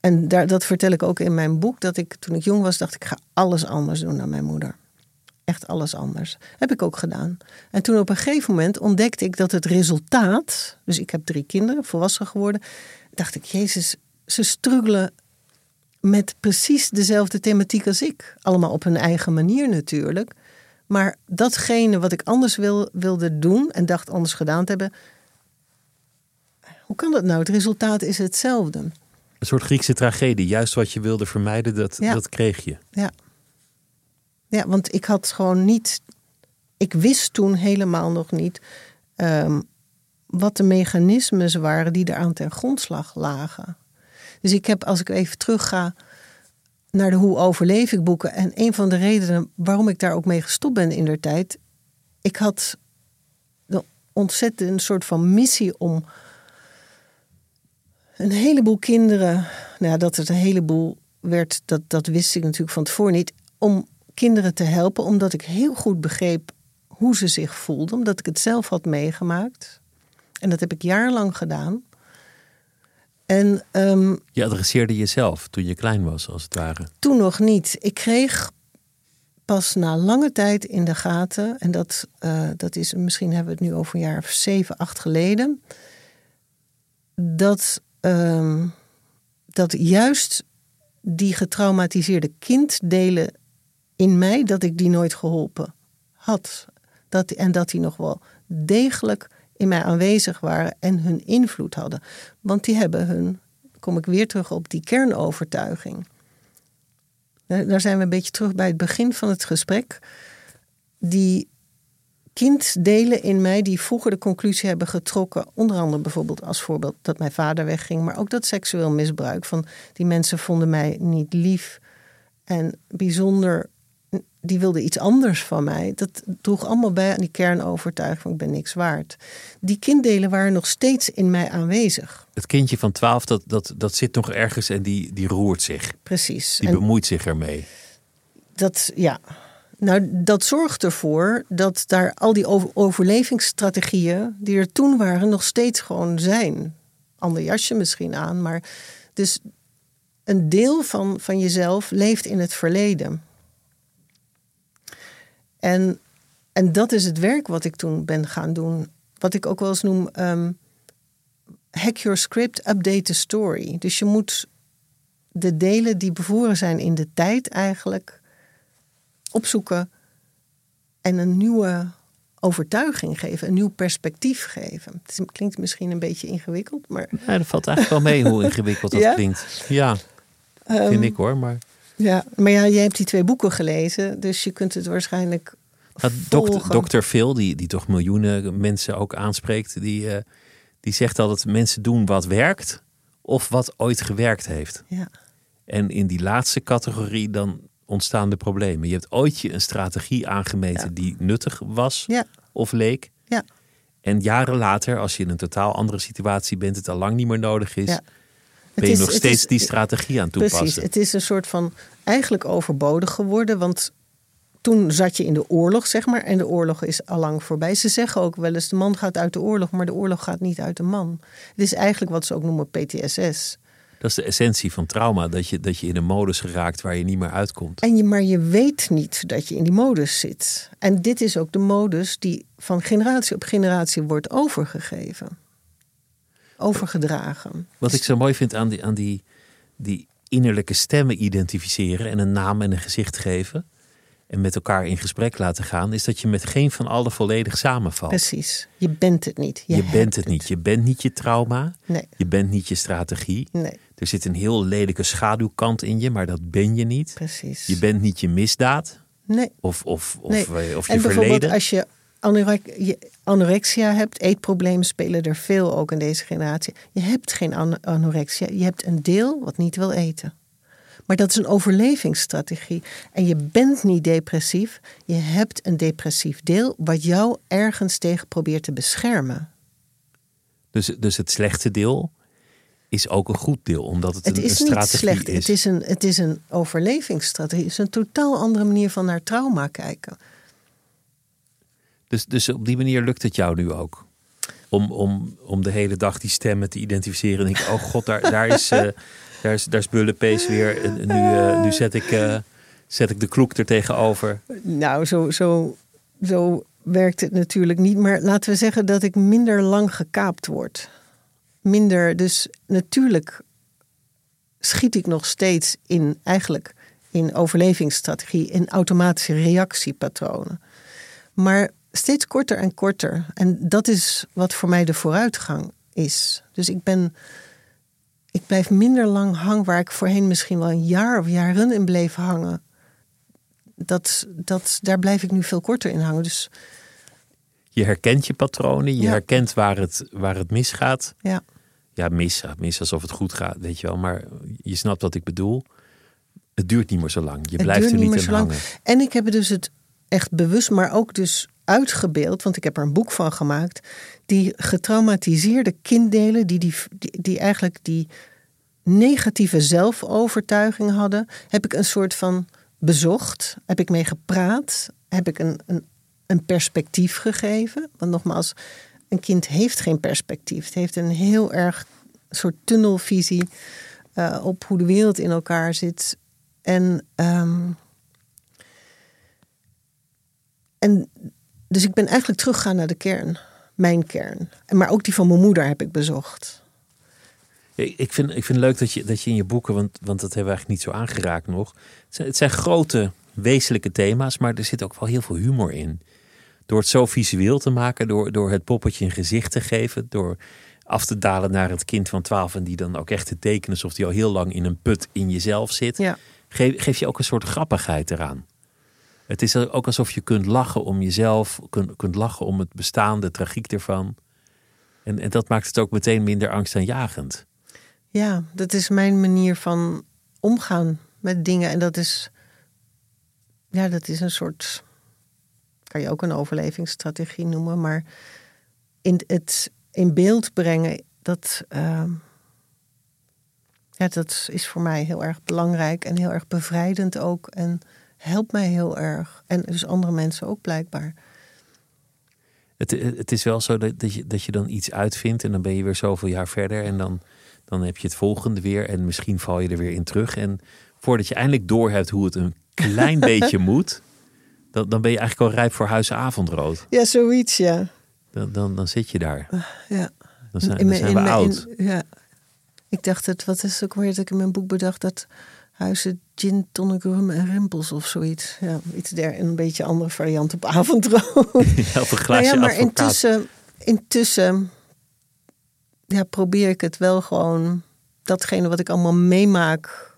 En daar, dat vertel ik ook in mijn boek. Dat ik toen ik jong was, dacht ik ga alles anders doen dan mijn moeder. Echt alles anders. Heb ik ook gedaan. En toen op een gegeven moment ontdekte ik dat het resultaat. Dus ik heb drie kinderen, volwassen geworden. Dacht ik, Jezus, ze struggelen met precies dezelfde thematiek als ik. Allemaal op hun eigen manier natuurlijk. Maar datgene wat ik anders wil, wilde doen en dacht anders gedaan te hebben. Hoe kan dat nou? Het resultaat is hetzelfde. Een soort Griekse tragedie. Juist wat je wilde vermijden, dat, Ja. dat kreeg je. Ja. Ja, want ik had gewoon niet. Ik wist toen helemaal nog niet. ehm, wat de mechanismes waren die eraan ten grondslag lagen. Dus ik heb, als ik even terugga naar de Hoe overleef ik boeken. En een van de redenen waarom ik daar ook mee gestopt ben in der tijd. Ik had ontzettend een soort van missie om een heleboel kinderen. Nou dat het een heleboel werd, dat, dat wist ik natuurlijk van tevoren niet. Om kinderen te helpen, omdat ik heel goed begreep hoe ze zich voelden. Omdat ik het zelf had meegemaakt. En dat heb ik jarenlang gedaan. En ehm, Je adresseerde jezelf toen je klein was, als het ware. toen nog niet. Ik kreeg pas na lange tijd in de gaten, en dat, eh, dat is misschien hebben we het nu over een jaar of zeven, acht geleden, dat, ehm, dat juist die getraumatiseerde kinddelen in mij, dat ik die nooit geholpen had. Dat, en dat die nog wel degelijk in mij aanwezig waren en hun invloed hadden. Want die hebben hun, kom ik weer terug op die kernovertuiging. Daar zijn we een beetje terug bij het begin van het gesprek. Die kinddelen in mij die vroeger de conclusie hebben getrokken, onder andere bijvoorbeeld als voorbeeld dat mijn vader wegging, maar ook dat seksueel misbruik van die mensen vonden mij niet lief en bijzonder, die wilden iets anders van mij. Dat droeg allemaal bij aan die kernovertuiging van ik ben niks waard. Die kinddelen waren nog steeds in mij aanwezig. Het kindje van twaalf, dat, dat, dat zit nog ergens en die, die roert zich. Precies. Die En- bemoeit zich ermee. dat, ja. Nou, dat zorgt ervoor dat daar al die over- overlevingsstrategieën die er toen waren, nog steeds gewoon zijn. Ander jasje misschien aan, maar dus een deel van, van jezelf leeft in het verleden. En, en dat is het werk wat ik toen ben gaan doen. Wat ik ook wel eens noem, ehm, hack your script, update the story. Dus je moet de delen die bevoren zijn in de tijd eigenlijk opzoeken en een nieuwe overtuiging geven, een nieuw perspectief geven. Het klinkt misschien een beetje ingewikkeld, maar Ja, dat valt eigenlijk wel mee hoe ingewikkeld dat Ja? klinkt. Ja, Ehm, vind ik hoor. Maar ja, maar ja, jij hebt die twee boeken gelezen, dus je kunt het waarschijnlijk Nou, dokter, Phil, die, die toch miljoenen mensen ook aanspreekt, die, eh, die zegt altijd: mensen doen wat werkt of wat ooit gewerkt heeft. Ja, En in die laatste categorie dan ontstaan de problemen. Je hebt ooit je een strategie aangemeten Ja. die nuttig was ja, of leek. ja, En jaren later, als je in een totaal andere situatie bent, het al lang niet meer nodig is, ben je is- nog steeds is- die strategie aan het toepassen. Precies, het is een soort van eigenlijk overbodig geworden, want toen zat je in de oorlog, zeg maar, en de oorlog is allang voorbij. Ze zeggen ook wel eens, de man gaat uit de oorlog, maar de oorlog gaat niet uit de man. Het is eigenlijk wat ze ook noemen PTSS. Dat is de essentie van trauma, dat je, dat je in een modus geraakt waar je niet meer uitkomt. En je, maar je weet niet dat je in die modus zit. En dit is ook de modus die van generatie op generatie wordt overgegeven. Overgedragen. Wat ik zo mooi vind aan die, aan die, die innerlijke stemmen identificeren en een naam en een gezicht geven en met elkaar in gesprek laten gaan, is dat je met geen van allen volledig samenvalt. Precies. Je bent het niet. Je, bent het niet. Je bent niet je trauma. Nee, Je bent niet je strategie. nee, Er zit een heel lelijke schaduwkant in je, maar dat ben je niet. precies. Je bent niet je misdaad Nee. of, of, of, Nee. eh, of je en bijvoorbeeld verleden. als je anorexia hebt, eetproblemen spelen er veel ook in deze generatie. Je hebt geen anorexia, je hebt een deel wat niet wil eten. Maar dat is een overlevingsstrategie. En je bent niet depressief, je hebt een depressief deel wat jou ergens tegen probeert te beschermen. Dus, dus het slechte deel is ook een goed deel, omdat het, het een, is een niet slecht. is. Het is een, het is een overlevingsstrategie. Het is een totaal andere manier van naar trauma kijken. Dus, dus op die manier lukt het jou nu ook? Om, om, om de hele dag die stemmen te identificeren. En ik, oh god, daar, daar is, uh, daar is, daar is Bullepees weer. En nu, uh, nu zet, ik, uh, zet ik de kloek er tegenover. Nou, zo, zo, zo werkt het natuurlijk niet. Maar laten we zeggen dat ik minder lang gekaapt word. Minder, dus natuurlijk schiet ik nog steeds in eigenlijk in overlevingsstrategie, in automatische reactiepatronen. Maar steeds korter en korter. En dat is wat voor mij de vooruitgang is. Dus ik ben. Ik blijf minder lang hangen waar ik voorheen misschien wel een jaar of jaren in bleef hangen. Dat, dat, daar blijf ik nu veel korter in hangen. Dus, je herkent je patronen, je Ja. herkent waar het, waar het misgaat. ja. Ja, mis, mis alsof het goed gaat, weet je wel. Maar je snapt wat ik bedoel. Het duurt niet meer zo lang. Je Het blijft er niet niet meer in zo lang. En ik heb dus het echt bewust, maar ook dus uitgebeeld, want ik heb er een boek van gemaakt, die getraumatiseerde kinddelen, die, die, die, eigenlijk die negatieve zelfovertuiging hadden, heb ik een soort van bezocht, heb ik mee gepraat, heb ik een, een, een perspectief gegeven. Want nogmaals, een kind heeft geen perspectief. Het heeft een heel erg soort tunnelvisie eh, op hoe de wereld in elkaar zit. En, ehm, en dus ik ben eigenlijk teruggegaan naar de kern, mijn kern. Maar ook die van mijn moeder heb ik bezocht. Ik ik vind, ik vind het leuk dat je, dat je in je boeken, want, want dat hebben we eigenlijk niet zo aangeraakt nog. Het zijn, het zijn grote, wezenlijke thema's, maar er zit ook wel heel veel humor in. Door het zo visueel te maken, door, door het poppetje een gezicht te geven, door af te dalen naar het kind van 12 en die dan ook echt te tekenen alsof die al heel lang in een put in jezelf zit. Ja. Geef, geef je ook een soort grappigheid eraan. Het is ook alsof je kunt lachen om jezelf, kunt, kunt lachen om het bestaan, de tragiek ervan. En, en dat maakt het ook meteen minder angstaanjagend. Ja, dat is mijn manier van omgaan met dingen. En dat is, ja, dat is een soort, kan je ook een overlevingsstrategie noemen, maar in het in beeld brengen, dat, ehm, ja, dat is voor mij heel erg belangrijk en heel erg bevrijdend ook. En helpt mij heel erg. En dus andere mensen ook blijkbaar. Het, het is wel zo dat, dat, je, dat je dan iets uitvindt en dan ben je weer zoveel jaar verder en dan, dan heb je het volgende weer en misschien val je er weer in terug. En voordat je eindelijk doorhebt hoe het een klein beetje moet, dan, dan ben je eigenlijk al rijp voor huisavondrood. Ja, zoiets, ja. Dan, dan, dan zit je daar. ja. Dan zijn, dan zijn we oud. in- ja. Ik dacht het, wat is het ook weer dat ik in mijn boek bedacht dat huizen gin, tonic, rum en rimpels of zoiets. Ja, iets der, een beetje andere variant op avondrood. Ja, of een glaasje Nou ja, maar advocaat. intussen, intussen ja, probeer ik het wel gewoon, datgene wat ik allemaal meemaak,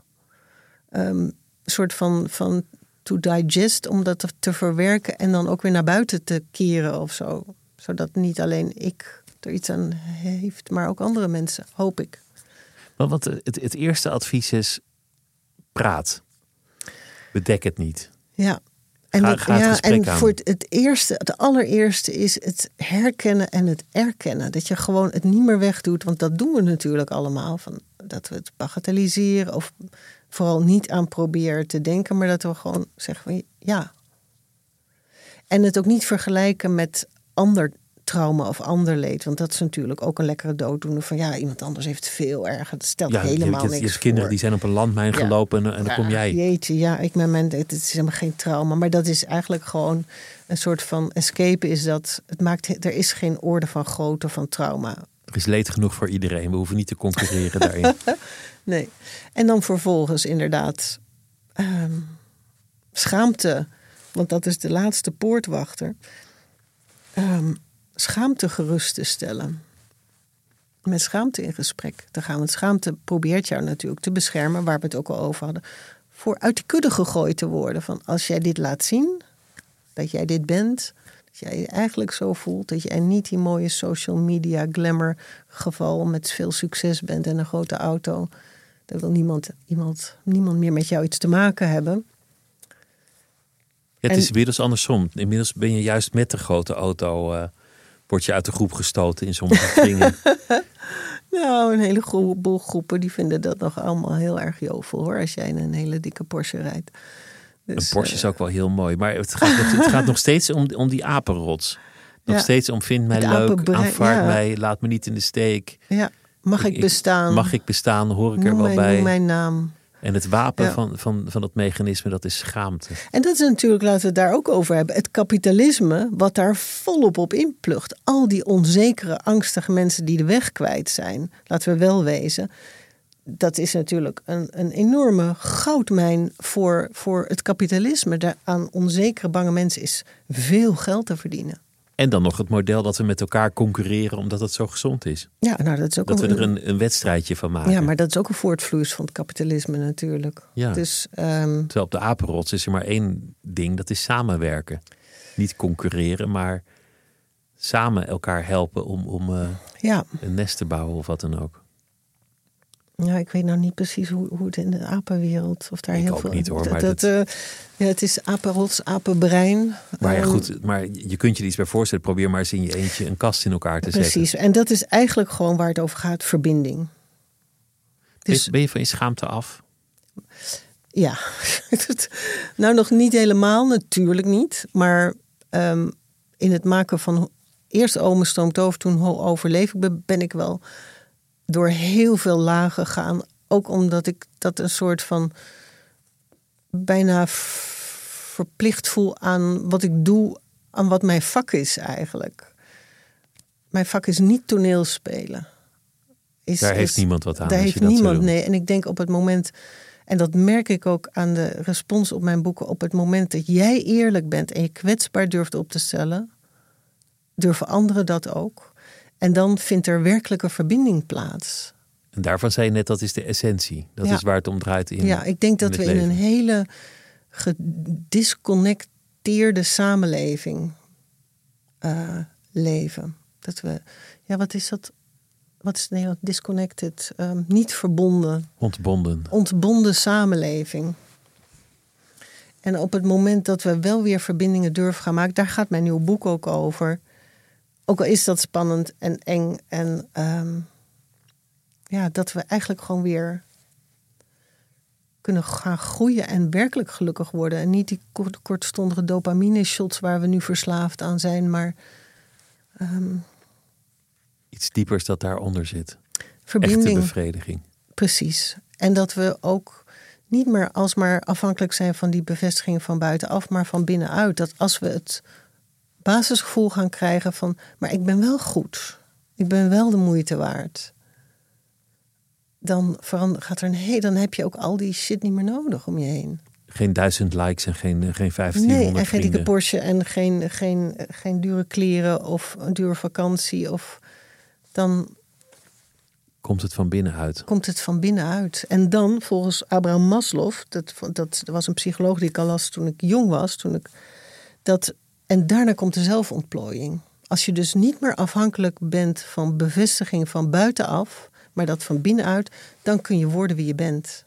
ehm, een soort van, van to digest, om dat te, verwerken en dan ook weer naar buiten te keren of zo. Zodat niet alleen ik er iets aan heeft, maar ook andere mensen, hoop ik. Want, want het, het eerste advies is: praat. Bedek het niet. Ja. En, Ga- ja, en aan. voor het, het eerste, het allereerste is het herkennen en het erkennen. Dat je gewoon het niet meer wegdoet, want dat doen we natuurlijk allemaal. Van, dat we het bagatelliseren of vooral niet aan proberen te denken, maar dat we gewoon zeggen van ja. En het ook niet vergelijken met ander trauma of ander leed. Want dat is natuurlijk ook een lekkere dooddoener van ja, iemand anders heeft veel erger. Dat stelt Ja, je, helemaal je, je, niks hebt kinderen voor. die zijn op een landmijn Ja. gelopen en, en dan kom Ja, jij. Jeetje, ja, ik met mijn, het is helemaal geen trauma. Maar dat is eigenlijk gewoon een soort van escape. Is dat het maakt, er is geen orde van grootte van trauma. Er is leed genoeg voor iedereen. We hoeven niet te concurreren daarin. Nee. En dan vervolgens inderdaad ehm, schaamte. Want dat is de laatste poortwachter. Ehm, schaamte gerust te stellen. Met schaamte in gesprek te gaan. Want schaamte probeert jou natuurlijk te beschermen, waar we het ook al over hadden. Voor uit de kudde gegooid te worden. Van als jij dit laat zien, dat jij dit bent, Dat jij je eigenlijk zo voelt dat je en niet die mooie social media glamour geval met veel succes bent en een grote auto. Dat wil niemand, iemand, niemand meer met jou iets te maken hebben. Ja, het En- is inmiddels andersom. Inmiddels ben je juist met de grote auto... eh word je uit de groep gestoten in sommige kringen. Nou, een hele gro- boel groepen die vinden dat nog allemaal heel erg jovel hoor. Als jij in een hele dikke Porsche rijdt. Een Dus, Porsche is eh, ook wel heel mooi. Maar het gaat, nog, het gaat nog steeds om, om die apenrots. Nog Ja. steeds om vind mij Het leuk, aanvaard ja. mij, laat me niet in de steek. ja, mag ik, bestaan? Mag ik bestaan, hoor ik er wel mijn, bij. noem mijn naam. En het wapen Ja. van, van, van dat mechanisme, dat is schaamte. En dat is natuurlijk, laten we het daar ook over hebben. Het kapitalisme, wat daar volop op inplucht. Al die onzekere, angstige mensen die de weg kwijt zijn. Laten we wel wezen. Dat is natuurlijk een, een enorme goudmijn voor, voor het kapitalisme. Daar aan onzekere, bange mensen is veel geld te verdienen. En dan nog het model dat we met elkaar concurreren omdat het zo gezond is. Ja, nou dat is ook Dat we er een, een wedstrijdje van maken. Ja, maar dat is ook een voortvloeis van het kapitalisme natuurlijk. Ja. Dus ehm, Terwijl op de apenrots is er maar één ding, dat is samenwerken. Niet concurreren, maar samen elkaar helpen om, om eh, ja. een nest te bouwen of wat dan ook. Ja, ik weet nou niet precies hoe, hoe het in de apenwereld of daar Ik heel ook veel. niet, hoor, Dat, maar dat, dat- eh, ja, het is apenrots, apenbrein. Maar ja, Ehm, goed, maar je kunt je er iets bij voorstellen. Probeer maar eens in je eentje een kast in elkaar te zetten. Precies. En dat is eigenlijk gewoon waar het over gaat: verbinding. Ben, Dus je- ben je van je schaamte af? ja, nou nog niet helemaal, natuurlijk niet. Maar ehm, in het maken van eerst Ome stoomt over, toen Ho overleef ik, ben- ben ik wel door heel veel lagen gegaan. Ook omdat ik dat een soort van bijna verplicht voel aan wat ik doe, aan wat mijn vak is eigenlijk. Mijn vak is niet toneelspelen. Is, Daar heeft niemand wat aan Daar als heeft je dat zou niemand, nee. En ik denk op het moment, en dat merk ik ook aan de respons op mijn boeken, op het moment dat jij eerlijk bent en je kwetsbaar durft op te stellen, durven anderen dat ook. En dan vindt er werkelijke verbinding plaats. En daarvan zei je net, dat is de essentie. Dat Ja. is waar het om draait in ja, ik denk dat we in een hele gedisconnecteerde samenleving eh, leven. Dat we, ja, wat is dat? Wat is het Nederlands? Disconnected, ehm, niet verbonden. Ontbonden. ontbonden samenleving. En op het moment dat we wel weer verbindingen durven gaan maken, daar gaat mijn nieuwe boek ook over. Ook al is dat spannend en eng. En ehm, ja, dat we eigenlijk gewoon weer kunnen gaan groeien en werkelijk gelukkig worden. En niet die kort- kortstondige dopamine-shots waar we nu verslaafd aan zijn, maar ehm, Iets diepers dat daaronder zit. Echte verbinding. bevrediging. Precies. En dat we ook niet meer alsmaar afhankelijk zijn van die bevestiging van buitenaf, maar van binnenuit. Dat als we het basisgevoel gaan krijgen van, maar ik ben wel goed, ik ben wel de moeite waard. Dan, gaat er een he- dan heb je ook al die shit niet meer nodig om je heen. Geen duizend likes en geen, geen Nee, 1500 en geen dikke. Porsche en geen, geen, geen dure kleren of een dure vakantie. Of, dan Komt het van binnenuit. komt het van binnenuit. En dan, volgens Abraham Maslow, dat, dat was een psycholoog die ik al las toen ik jong was, toen ik dat, en daarna komt de zelfontplooiing. Als je dus niet meer afhankelijk bent van bevestiging van buitenaf, maar dat van binnenuit, dan kun je worden wie je bent.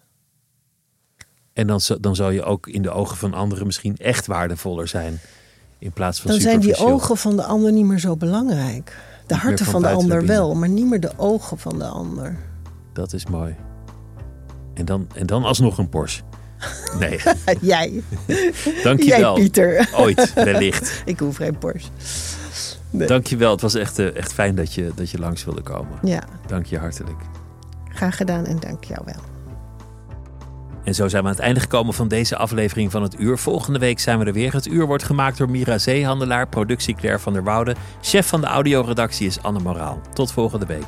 En dan, dan zal je ook in de ogen van anderen misschien echt waardevoller zijn. In plaats van Dan zijn die ogen van de ander niet meer zo belangrijk. De harten van van de ander wel, maar niet meer de ogen van de ander. Dat is mooi. En dan, en dan alsnog een Porsche. Nee, Jij, dankjewel. jij Pieter. Ooit, wellicht. Ik hoef geen Porsche. Nee. Dankjewel. Het was echt, eh, echt fijn dat je, dat je langs wilde komen. Ja, Dank je hartelijk. graag gedaan en dank jou wel. En zo zijn we aan het einde gekomen van deze aflevering van het Uur. Volgende week zijn we er weer. Het Uur wordt gemaakt door Mira Zeehandelaar, productie Claire van der Woude. Chef van de audioredactie is Anne Moraal. Tot volgende week.